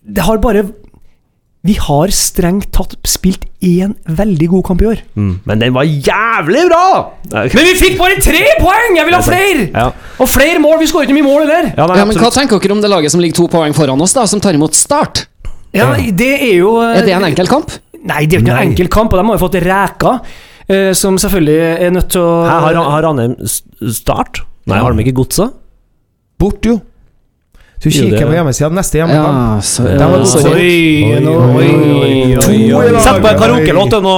det har bare Vi har strengt tatt spilt én veldig god kamp i år. Mm, Men den var jævlig bra! Men vi fikk bare tre poeng! Jeg vil ha flere! Ja. Og flere mål! Vi skårer ikke mye mål heller. Ja, nei, Ja, men Hva tenker dere om det laget som ligger to poeng foran oss, da, som tar imot Start? Ja, det er jo eh, Er det en enkel kamp? Nei, det er jo ikke en enkel kamp, og de har jo fått Ræka, eh, som selvfølgelig er nødt til å Her har, har Ranheim start? Nei, har de ikke godset? Bort, jo. Du kikker på hjemmesida neste hjemmekamp. Ja, ja. Oi, oi, oi, oi. Sett på en karaokelåt du, nå.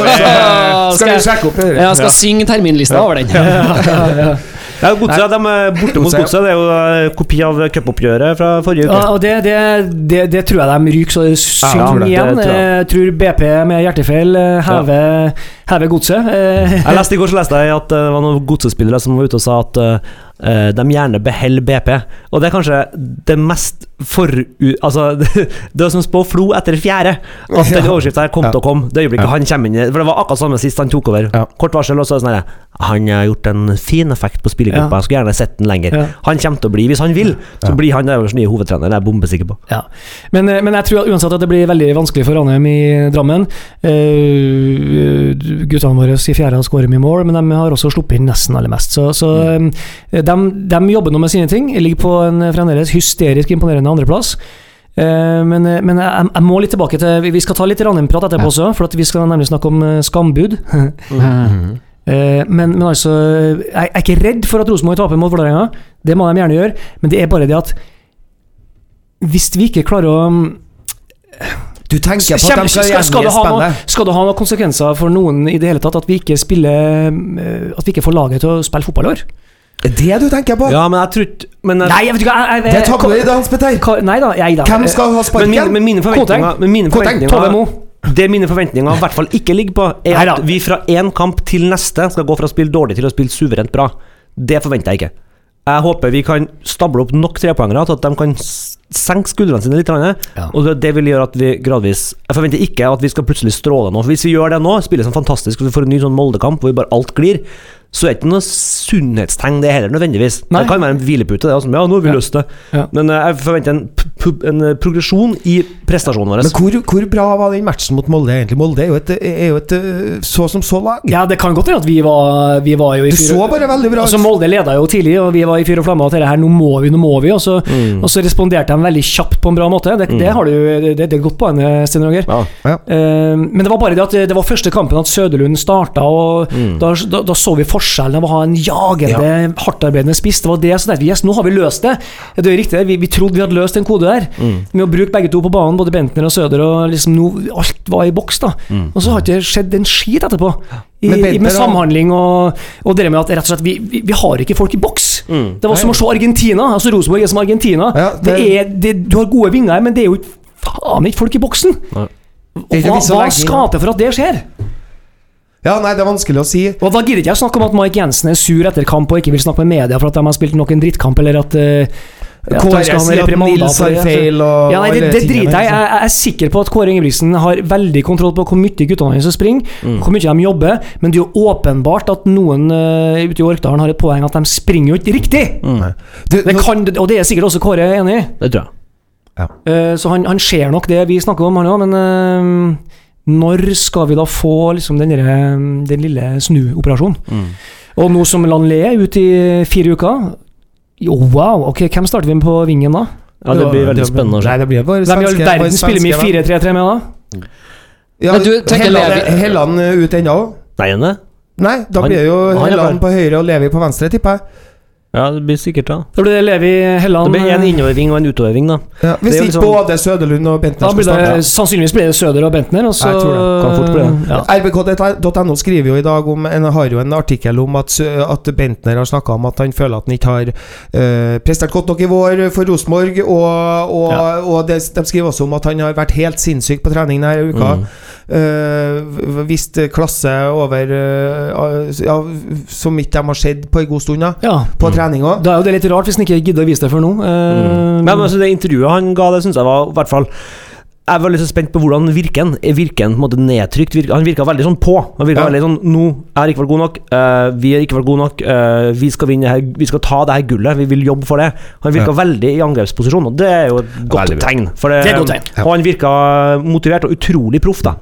Skal du vi sjekke opp det? ja, jeg skal synge terminlista over den. Ja, godset, de er borte mot Godset, Det er jo eh, kopi av cupoppgjøret fra forrige Ja, uke. og det, det, det, det tror jeg de ryker så synger Ja, det igjen. tror jeg. Jeg tror BP med hjertefeil eh, hever, ved godset. Eh, Jeg leste I går så leste jeg at eh, det var noen godsespillere som var ute og sa at eh, de gjerne beholder BP. Og det er kanskje det mest foru... Altså, det, er som spå Flo etter fjerde. At den overskrifta her kom Ja. til å komme. Det øyeblikket han kommer inn For det var akkurat samme sist han tok over. Ja. Kort varsel, og så er det sånn her Han har gjort en fin effekt på spillergruppa. Ja. Jeg skulle gjerne sett den lenger. Ja. Han kommer til å bli, hvis han vil, så blir han deres nye hovedtrener. Det er jeg bombesikker på. ja. men, men jeg tror uansett at det blir veldig vanskelig for Ranheim i Drammen. Eh, guttene våre i fjerde har skåret mye mål, men de har også sluppet inn nesten aller mest. Så, så Mm. eh, de, de jobber nå med sine ting. Jeg Ligger på en fremdeles hysterisk imponerende andreplass. Eh, men eh, men jeg, jeg må litt tilbake til Vi skal ta litt Ranheim-prat etterpå også, for at vi skal nemlig snakke om skambud. Eh, men, men altså jeg er ikke redd for at Rosenborg taper mot Vålerenga. Det må de gjerne gjøre, men det er bare det at hvis vi ikke klarer å Du tenker på at Kjem- de skal skal, skal, det gjengi ha noe, skal det ha noen konsekvenser for noen i det hele tatt at vi ikke spiller eh, At vi ikke får laget til å spille fotball i år? Det du tenker på? Ja, men jeg tror ikke men, jeg- Nei, jeg vet ikke jeg, jeg, Det er tabloid, Hans Petter. Nei da, jeg da. Hvem skal ha men, sparken? mine, men mine forventninger, men mine forventninger Tove Mo. Det mine forventninger i hvert fall ikke ligger på, er Neida. at vi fra én kamp til neste skal gå fra å spille dårlig til å spille suverent bra. Det forventer jeg ikke. Jeg håper vi kan stable opp nok trepoengere til at de kan senke skuldrene sine litt. Ja. Og det- det vil gjøre at vi gradvis Jeg forventer ikke at vi skal plutselig stråle nå. For Hvis vi gjør det nå, spiller sånn fantastisk og vi får en ny sånn Molde-kamp hvor vi bare alt glir, så er det ikke noe sunnhetstegn det heller, nødvendigvis. Nei. Det kan være en hvilepute, det. Altså, ja, nå har vi Ja. løst det. Ja. Men eh, jeg forventer en en eh, progresjon i prestasjonen vår. Men hvor, hvor bra var den matchen mot Molde, egentlig? Molde er jo et, er jo et eh, så som så lag. Ja, det kan godt hende at vi var, vi var jo i Det Du så bare veldig bra ut. Altså Molde leda jo tidlig, og vi var i fyr og flamme. Og dette her, nå må vi, nå må vi. Og så, Mm. og så responderte de veldig kjapt på en bra måte. Det, det har du det, det er godt på en Sten Roger. Ja. Ja. Eh, men det var bare det at det var første kampen at Søderlund starta, og Mm. da, da, da så vi forskjellen av å ha en jagende, hardtarbeidende spiss. Det var det som yes, nå har vi løst det. Det er riktig, vi, vi trodde vi hadde løst en kode der. Mm. Med å bruke begge to på banen, både Bentner og Søder, og liksom nå, alt var i boks. da Mm. Og så har det ikke skjedd en skit etterpå. I, i, med samhandling og, og det med at rett og slett vi, vi, vi har ikke folk i boks. Mm. Det var som å se Argentina. Altså Rosenborg er som Argentina. Ja, det... det- er, det, du har gode vinger, her, men det er jo faen ikke folk i boksen. Nei. Og Hva, hva til for at det skjer? Ja, nei, det er vanskelig å si. Og Da gidder ikke jeg snakke om at Mike Jensen er sur etter kamp og ikke vil snakke med media for at de har spilt nok en drittkamp, eller at, uh, at Kåre skal ha sier at Nils har feil og Ja, nei, det, det driter jeg i. Jeg jeg er sikker på at Kåre Ingebrigtsen har veldig kontroll på hvor mye guttene hans springer, Mm. hvor mye de jobber, men det er jo åpenbart at noen uh, ute i Orkdalen har et poeng at de springer jo ikke riktig! Mm. Du, Det kan, og det er sikkert også Kåre enig i. Det tror jeg. Eh, Så han, han ser nok det vi snakker om, han òg, men eh, når skal vi da få liksom den, derre- den lille snuoperasjonen? Mm. Og nå som Lanlé er ute i fire uker Jo, wow! Ok, Hvem starter vi med på vingen da? Ja, det blir veldig spennende. Nei, det blir bare Hvem i all verden spiller vi 4-3-3 med da? Ja, Men du tenker Helland, Levi- Helland ut ennå? Nei. Nei, da Han- blir jo Helland på høyre og Levi på venstre, tipper jeg. Ja, det blir sikkert da. Da blir det Levi Helland Det blir en eh, innoverving og en utoverving, da. Ja, hvis er ikke liksom- både Søderlund og Bentner skal starte. Sannsynligvis blir det Søder og Bentner, og så Jeg tror det. Kan fort bli det. Ja. RBK.no skriver jo i dag om en, har jo en artikkel om at, at Bentner har snakka om at han føler at han ikke har uh, prestert godt nok i vår for Rosenborg. Og, og, Ja. og det, de skriver også om at han har vært helt sinnssyk på trening denne uka. Mm. Uh, vist klasse over uh, Ja, som ikke de har sett på en god stund, da. ja. På trening òg. Da er jo det litt rart hvis han ikke gidder å vise det før nå. Uh, Mm. Men altså, det intervjuet han ga, det syns jeg var i hvert fall jeg var litt så spent på hvordan virker han. Er Virker han på en måte nedtrykt? Virker, han virka veldig sånn på. Han virka Ja. veldig sånn Nå jeg har ikke vært god nok. Uh, vi har ikke vært gode nok. Uh, vi, skal vinne her, vi skal ta det her gullet. Vi vil jobbe for det. Han virka Ja. veldig i angrepsposisjon, og det er jo et godt Veldig tegn. For det, Det er godt tegn. Og han virka motivert og utrolig proff, da.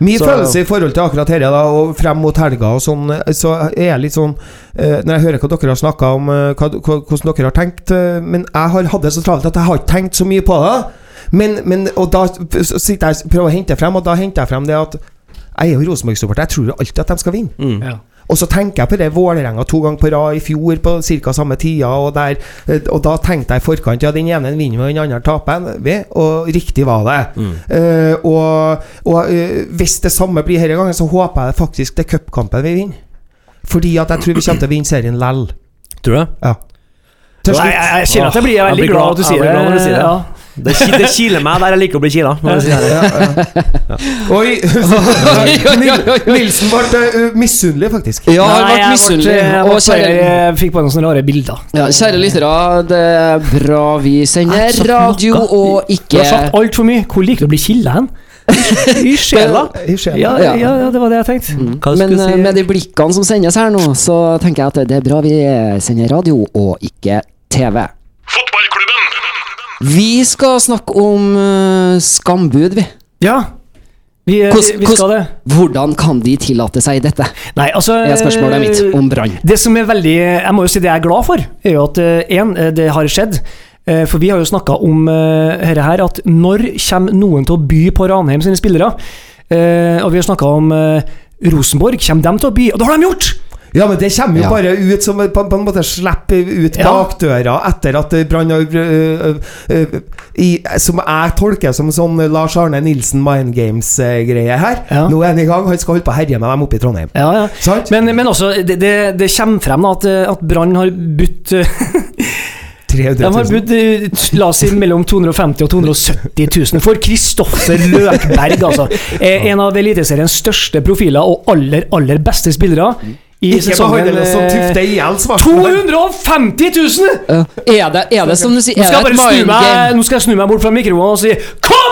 Min Så- følelse i forhold til akkurat dette, da, og frem mot helga og sånn, så er jeg litt sånn eh, Når jeg hører hva dere har snakka om, eh, hva, hvordan dere har tenkt eh, Men jeg har hatt det så travelt at jeg har ikke tenkt så mye på det. Men, men Og da sitter jeg prøver å hente frem, og da henter jeg frem det at jeg er jo Rosenborg-supporter. Jeg tror alltid at de skal vinne. Mm. Ja. Og så tenker jeg på det Vålerenga to ganger på rad i fjor på ca. samme tida, og, der, eh, og da tenkte jeg i forkant ja, den ene vinner vi, og den andre taper vi, og riktig var det. Mm. Uh, og og uh, hvis det samme blir denne gangen, så håper jeg faktisk det er cupkampen vi vinner. Fordi at jeg tror vi kommer til å vinne serien lell. Tror du det? Ja. Til Jeg, Nei, jeg, jeg kjenner at jeg blir Jeg veldig blir glad glad- at du jeg blir glad når du sier det. Det, det kiler meg der jeg liker å bli kila. Oi! Nilsen ble uh, misunnelig, faktisk. Ja, han ble misunnelig. Og kjære, Jeg fikk bare noen sånne rare bilder. ja, kjære lyttere, det er bra vi sender radio og ikke Du har sagt altfor mye. Hvor liker du å bli killa hen? I sjela? Ja, ja, ja, det var det jeg tenkte. Mm. Men eh, si? med de blikkene som sendes her nå, så tenker jeg at det er bra vi sender radio og ikke TV. Vi skal snakke om uh, skambud, vi. Ja. Vi, Hors, vi skal det. Hvordan kan de tillate seg dette? Nei, altså er spørsmålet mitt om Brann. Det som er veldig Jeg må jo si det jeg er glad for, er jo at én, det har skjedd. Eh, For vi har jo snakka om dette her, at når kommer noen til å by på Ranheim sine spillere? Eh, og vi har snakka om eh, Rosenborg. Kommer de til å by? Og det har de gjort! Ja, men det kommer jo Ja. bare ut som på, på en måte slipper ut Ja. bakdøra etter at Brann øh, øh, i- Som jeg tolker som sånn Lars Arne Nilsen Mind Games-greie her. Ja. Nå er han i gang. Han skal holde på å herje med dem oppe i Trondheim. Ja, ja. Men, men også, det, det, det kommer frem at, eh, at Brann har budt eh, 300 De har 000. budt eh, la oss si mellom 250 og 270 000 for Kristoffer Løkberg, altså. Eh, En av Eliteseriens største profiler og aller, aller beste spillere. I Ikke sesongen hjel, 250 000! Uh, er, det, er det som du sier Nå skal, det jeg et bare snu meg, nå skal jeg snu meg bort fra mikrofonen og si on!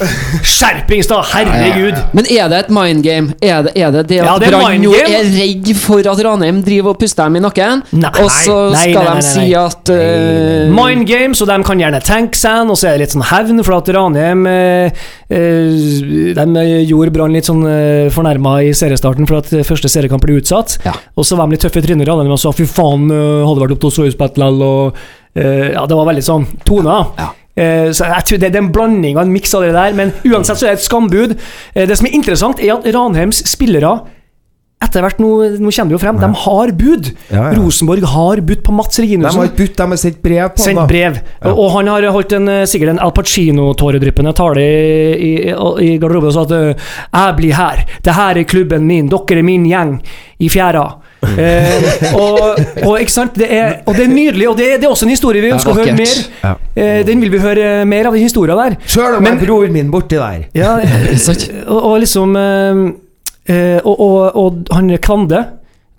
Skjerpings, da! Herregud! Men er det et mind game? Er det er det, det at Ja, Brann nå er redd for at Ranheim driver og puster dem i nakken? Og så skal de si at uh, Mind game, så de kan gjerne tenke seg og så er det litt sånn hevn, for at Ranheim uh, De gjorde Brann litt sånn uh, fornærma i seriestarten for at første seriekamp ble utsatt. Ja. Og så var de litt tøffe i trynet, og sa fy faen, hadde vært opp til et og uh, Ja, det var veldig sånn toner. Ja. Eh, Så jeg tror det, er en blanding og en miks av det der, men uansett så er det et skambud. Eh, Det som er interessant, er at Ranheims spillere etter hvert, nå, nå kommer det jo frem, de har bud. Ja, ja. Rosenborg har budt på Mats De har ikke budt, de har sendt brev på Sendt brev. Og, han har holdt en, eh, sikkert en Al Pacino-tåredryppende tale i, i, i garderoben og sa at 'Jeg blir her. Det her er klubben min. Dere er min gjeng i fjæra'. Eh, og, og ikke sant det er, og det er nydelig, og det, er- det er også en historie vi ønsker å høre mer. Ja. Eh, den vil vi høre mer av, den historien der. Sjøl om jeg broren min borti der. Ja, og, og liksom eh, eh, og, og, og han Kvande,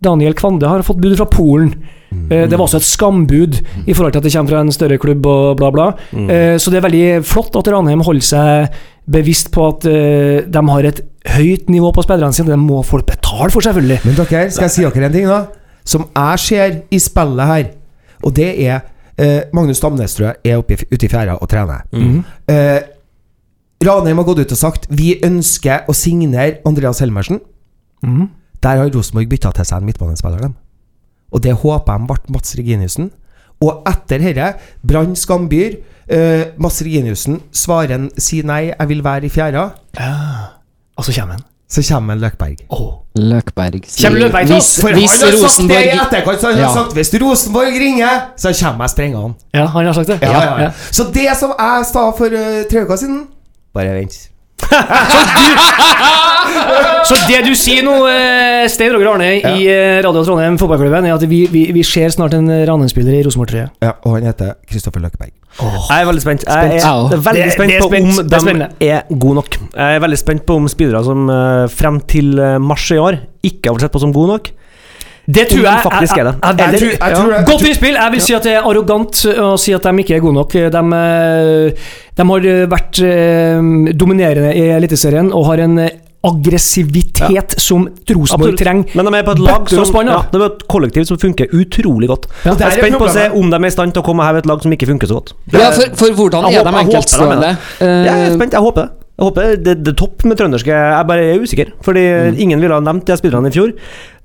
Daniel Kvande, har fått bud fra Polen. Eh, Det var også et skambud i forhold til at det kommer fra en større klubb og bla, bla. Eh, Så det er veldig flott at Ranheim holder seg bevisst på at eh, de har et høyt nivå på spillerne sine. Det må folk betale for, selvfølgelig. Men dere, skal jeg si dere en ting, da? Som jeg ser i spillet her, og det er eh, Magnus Damnes, tror jeg, er oppe i, ute i fjæra og trener. Eh, Ranheim har gått ut og sagt vi ønsker å signere Andreas Helmersen. Mhm. Der har Rosenborg bytta til seg en midtbanespiller, dem. Og det håper jeg ble Mats Reginiussen. Og etter dette, Brann skambyr. eh, Mats Reginiussen svarer en si nei, jeg vil være i fjæra. Og så kommer han. Så kommer Løkberg. Løkberg sier Løkberg til oss? Hvis, For hvis han har sagt det i Rosenborg etterkant. Han har Ja. sagt hvis Rosenborg ringer, så kommer jeg sprengende. Ja, han har sagt det? Ja, ja, ja. Så det som jeg sa for uh, tre uker siden Bare vent. Så det du sier nå, eh, Stein Roger Arne i eh, Radio Trondheim fotballklubben, er at vi, vi, vi ser snart en Ranheim-spiller i Rosenborg-trøye. Ja, og han heter Kristoffer Løkberg. Jeg er veldig spent. Jeg er, er veldig spent det er på om Det er de er gode nok. Jeg er veldig spent på om spillere som eh, frem til eh, mars i år ikke har blitt sett på som gode nok. Det tror jeg faktisk er det. jeg- jeg- Jeg tror- Godt innspill. Jeg vil si at det er arrogant å si at de ikke er gode nok. De, eh, de har eh, vært eh, dominerende i Eliteserien og har en aggressivitet aggressivitet som Rosenborg trenger. Men de er på et lag som ja. de er et kollektiv som funker utrolig godt. Ja, jeg er er spent på å se om de er i stand til å komme her ved et lag som ikke funker så godt. Ja, for, for hvordan Jeg er de enkeltstående? de Jeg er spent, jeg håper det. Jeg håper det, det er topp med trønderske. Jeg bare er usikker. Fordi Mm. ingen ville ha nevnt de spillerne i fjor.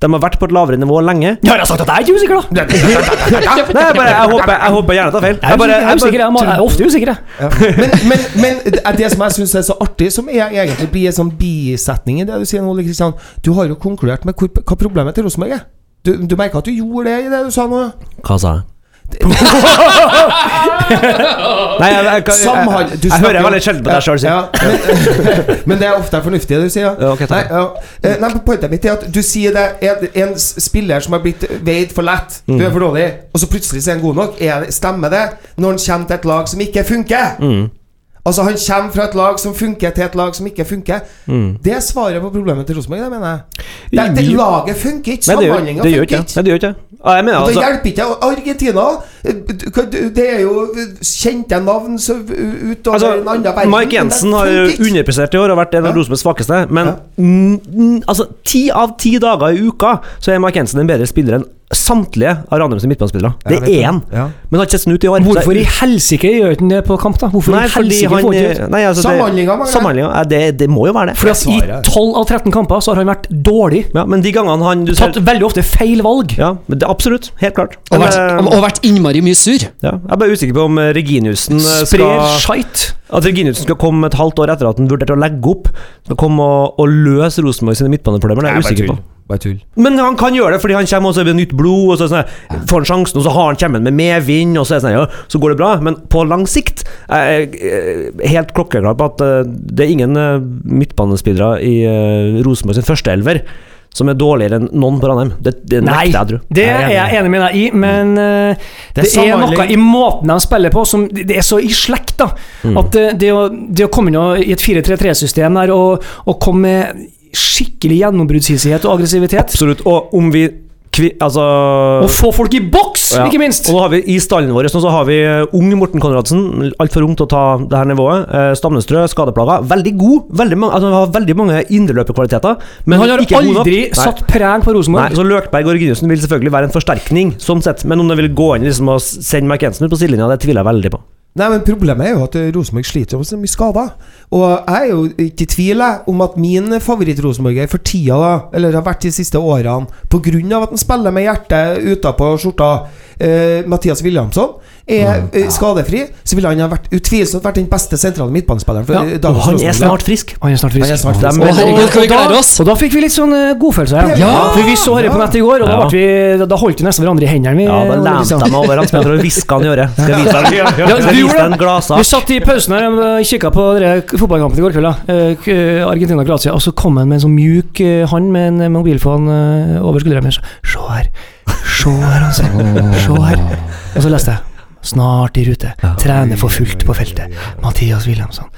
De har vært på et lavere nivå lenge. Ja, jeg har sagt at jeg er ikke usikker, da! Nei, jeg, bare, jeg, håper, jeg håper gjerne jeg tar feil. Jeg er, bare- jeg er, usikker, jeg, bare, jeg er ofte usikker. jeg. Ja. Men, men, men det- det som jeg syns er så artig, som er egentlig blir en sånn bisetning i det du sier nå, Ole Kristian Du har jo konkludert med hvor, hva problemet til Rosenborg er. Du, du merka at du gjorde det i det du sa nå? Hva sa jeg? Nei, jeg, jeg, jeg, Samhold- jeg, jeg, hører veldig sjelden på deg sjøl men, men det er ofte fornuftig, det du sier. Ja, okay, nei, ja. Eh, nei, Poenget mitt er at du sier det er en spiller som har blitt veid for lett. Du Mm. er for dårlig, og så plutselig er han god nok. Er, stemmer det når han kommer til et lag som ikke funker? Mm. Altså Han kommer fra et lag som funker, til et lag som ikke funker. Mm. Det er svaret på problemet til Rosenborg, det mener jeg. Det, det, laget funker ikke. Samhandlinga funker ikke. Nei, det gjør ikke Ja, Jeg mener Og det altså hjelper ikke. Argentina Det er jo kjente navn så utover Altså, en annen verden. Mike Jensen har underprestert i år og vært en av Ja. Rosenborgs svakeste. Men Ja. altså, ti av ti dager i uka så er Mike Jensen en bedre spiller enn samtlige av Ranheim sine midtbanespillere. Det er han. Ja. Men har ikke sett den ut i år. Hvorfor i helsike gjør ikke han det på kamp, da? Hvorfor Nei, fordi han får han ikke ut? nei, altså, Samhandlinga. Ja, det, det må jo være det. Fordi at I 12 av 13 kamper så har han vært dårlig. Ja, men de gangene han du ser, Tatt veldig ofte feil valg. Ja, men det, absolutt. Helt klart. og, vært, eh, og vært innmari mye sur. ja, jeg er bare usikker på om eh, Reginiussen eh, Sprer skal skeit. At Reginiussen skal komme et halvt år etter at han vurderte å legge opp. Skal komme og, og løse Rosenborg sine midtbaneproblemer. Det er jeg usikker på. Bare tull. Men han kan gjøre det fordi han kommer også med nytt blod. Og så, er sånn, får han sjansen, og så har han kommet med medvind, og så, er sånn, ja, så går det bra. Men på lang sikt er jeg eh, helt klokkeklar på at det er ingen midtbanespillere i Rosenborg sin førsteelver som er dårligere enn noen på Ranheim. Det, det Nei, nekter jeg, tror. det er jeg enig med deg i, men eh, det, er, samhandling. noe i måten de spiller på som Det er så i slekt, da. Mm. At det, det, å, det å komme inn i et 4-3-3-system der og, og komme med skikkelig gjennombruddshissighet og aggressivitet Absolutt. Og om vi kvi, altså Og få folk i boks, Ja. ikke minst! Og nå har vi I stallen vår nå så har vi eh, ung Morten Konradsen, altfor ung til å ta det her nivået. Eh, Stamnestrø, skadeplaga. Veldig god. Veldig mange, altså, har veldig mange indreløperkvaliteter. Men han har aldri satt preg på Rosenborg. Nei, så Løkberg og Reginiussen vil selvfølgelig være en forsterkning, sånn sett. Men om det vil gå inn liksom og sende Mark Jensen ut på sidelinja, det tviler jeg veldig på. Nei, men Problemet er jo at Rosenborg sliter med så mye skader. Og jeg er jo ikke i tvil om at min favoritt-rosenborger for tida, da, eller har vært de siste årene, pga. at han spiller med hjertet utapå skjorta, eh, Mathias Williamson, er ja. skadefri, så ville han ha vært utvilsomt vært den beste sentrale midtbanespilleren. Ja, eh, Og han er snart frisk. Han er snart frisk. Er snart frisk. Og, da, og da fikk vi litt sånn godfølelse. Ja. Ja. For vi så dette på nettet i går, og da, ble vi, da, holdt vi nesten hverandre i hendene. Vi, Ja, da lente de meg over han spiller og hviska han i øret. Skal vise deg Ja? Vi satt i pausen her og kikka på fotballkampen i går kveld. Eh, Argentina-Kroatia. Og så kom han med en sånn mjuk eh, hånd med en mobilfon eh, over skuldra. Se her. Se her, altså. Se her. Og så leste jeg. Snart i rute. Trener for fullt på feltet. Mathias Wilhelmsson.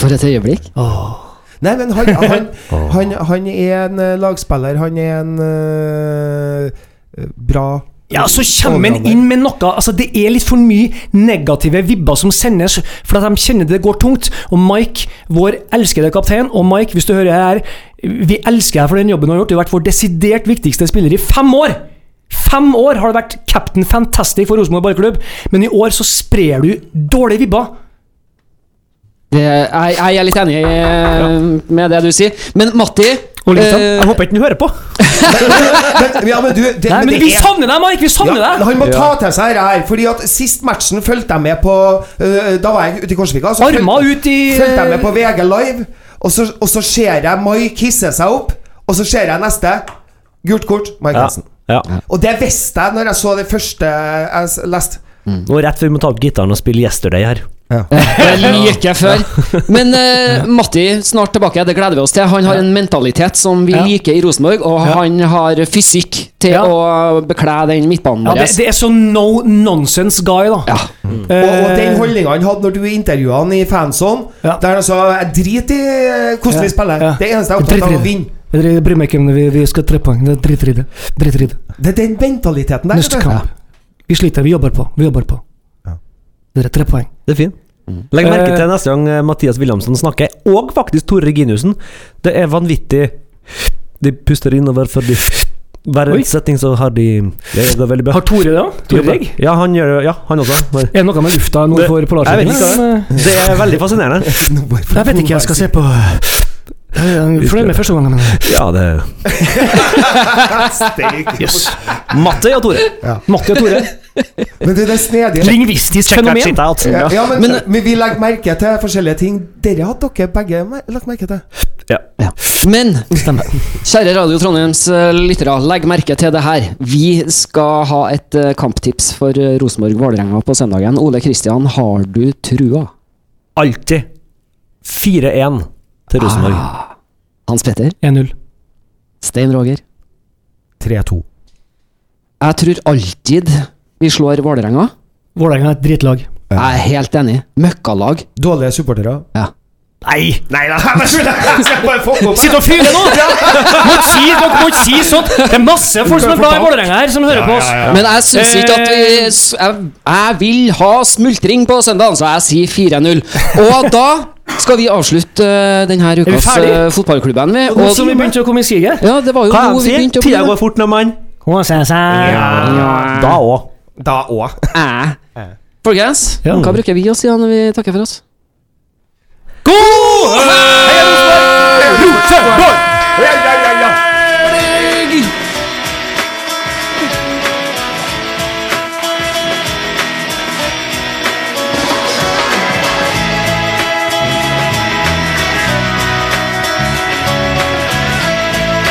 For et øyeblikk. Åh. Nei, men han, han, han, han er en eh, lagspiller. Han er en eh, bra Ja, så kommer han inn med noe Altså, det er litt for mye negative vibber som sendes, for at de kjenner det går tungt. Og Mike, vår elskede kaptein, og Mike, hvis du hører her, vi elsker deg for den jobben du har gjort. Du har vært vår desidert viktigste spiller i fem år! Fem år har du vært captain fantastic for Rosenborg ballklubb, men i år så sprer du dårlige vibber. Det, jeg, jeg er litt enig eh, med det du sier. Men Matti Ole Kristian, eh, Jeg håper ikke du hører på. men, ja, men du, det, Nei, men det vi er- savner deg, Mike! Vi savner Ja, deg! han må ta til seg dette her. Fordi at Sist matchen fulgte jeg med på øh, Da var jeg ute i Korsvika. så Arma fulgte- ut i Fulgte jeg med på VG Live, og så, og så ser jeg Mai hisse seg opp. Og så ser jeg neste. Gult kort, Mike Ja. Hansen. Ja. Og det visste jeg når jeg så det første jeg leste. leste. Nå rett før vi må ta opp gitaren og spille Yesterday her. Det liker jeg før. Men uh, Matti, snart tilbake. Det gleder vi oss til. Han har en mentalitet som vi Ja. liker i Rosenborg, og Ja. han har fysikk til Ja. å bekle den midtbanen Ja, vår. det, det er så no nonsense guy, da. Ja. Eh, Og, og den holdninga han hadde når du intervjua han i fanzone, Ja. der han sa 'Jeg driter i eh, hvordan vi spiller'. ja. Det eneste jeg er Drit opptatt av, av, å vinne. Jeg bryr meg ikke om vi, vi skal tre poeng. Det er Drit i det. Er den mentaliteten der. Neste kamp. Ja. Vi sliter, vi jobber på. Vi jobber på. Det er tre poeng. Det er fint. Legg merke Eh, til neste gang eh, Mathias Wilhelmsen snakker, og faktisk Tore Reginiussen. Det er vanvittig. De puster innover for de Hver setning så har de Det går veldig bra. Har Tore det, da? Tore Regg? Ja, han gjør det. Ja, han også. Er det noe med lufta nord for Polarsirkelen? det er veldig fascinerende. Jeg vet ikke, jeg skal se på Fornøyd med første gangen, Ja, det yes. Matte og Tore. Matti og Tore. Men det er det snedige Lingvistisk fenomen. Ja, ja men, Men- men, vi legger merke til forskjellige ting. Dere hadde dere begge lagt merke til. Men kjære Radio Trondheims eh, lyttere, legg merke til det her. Vi skal ha et eh, kamptips for eh, Rosenborg-Vålerenga på søndagen. Ole Kristian, har du trua? Alltid 4-1 til Rosenborg. Ah. Hans Petter? 1-0. Stein Roger? 3-2. Jeg tror alltid vi slår Vålerenga. Vålerenga er et drittlag. Jeg er helt enig. Møkkalag. Dårlige supportere. Ja. Nei! Nei da, Sitt og fyre nå! Må ikke si, dere må ikke si sånt! Det er masse folk som er glad i Vålerenga her, som hører på oss. Men jeg syns ikke at vi jeg, jeg vil ha smultring på søndag, så jeg sier 4-0. Og da skal vi avslutte eh, denne vi ukas eh, fotballklubben med. Nå Og, som vi begynte å komme i siget. ja, det var jo Hva nå vi begynte å Tida går fort når man Ja. Da òg. Da òg. Folkens, Ja. hva bruker vi å si når vi takker for oss? God Rosenborg!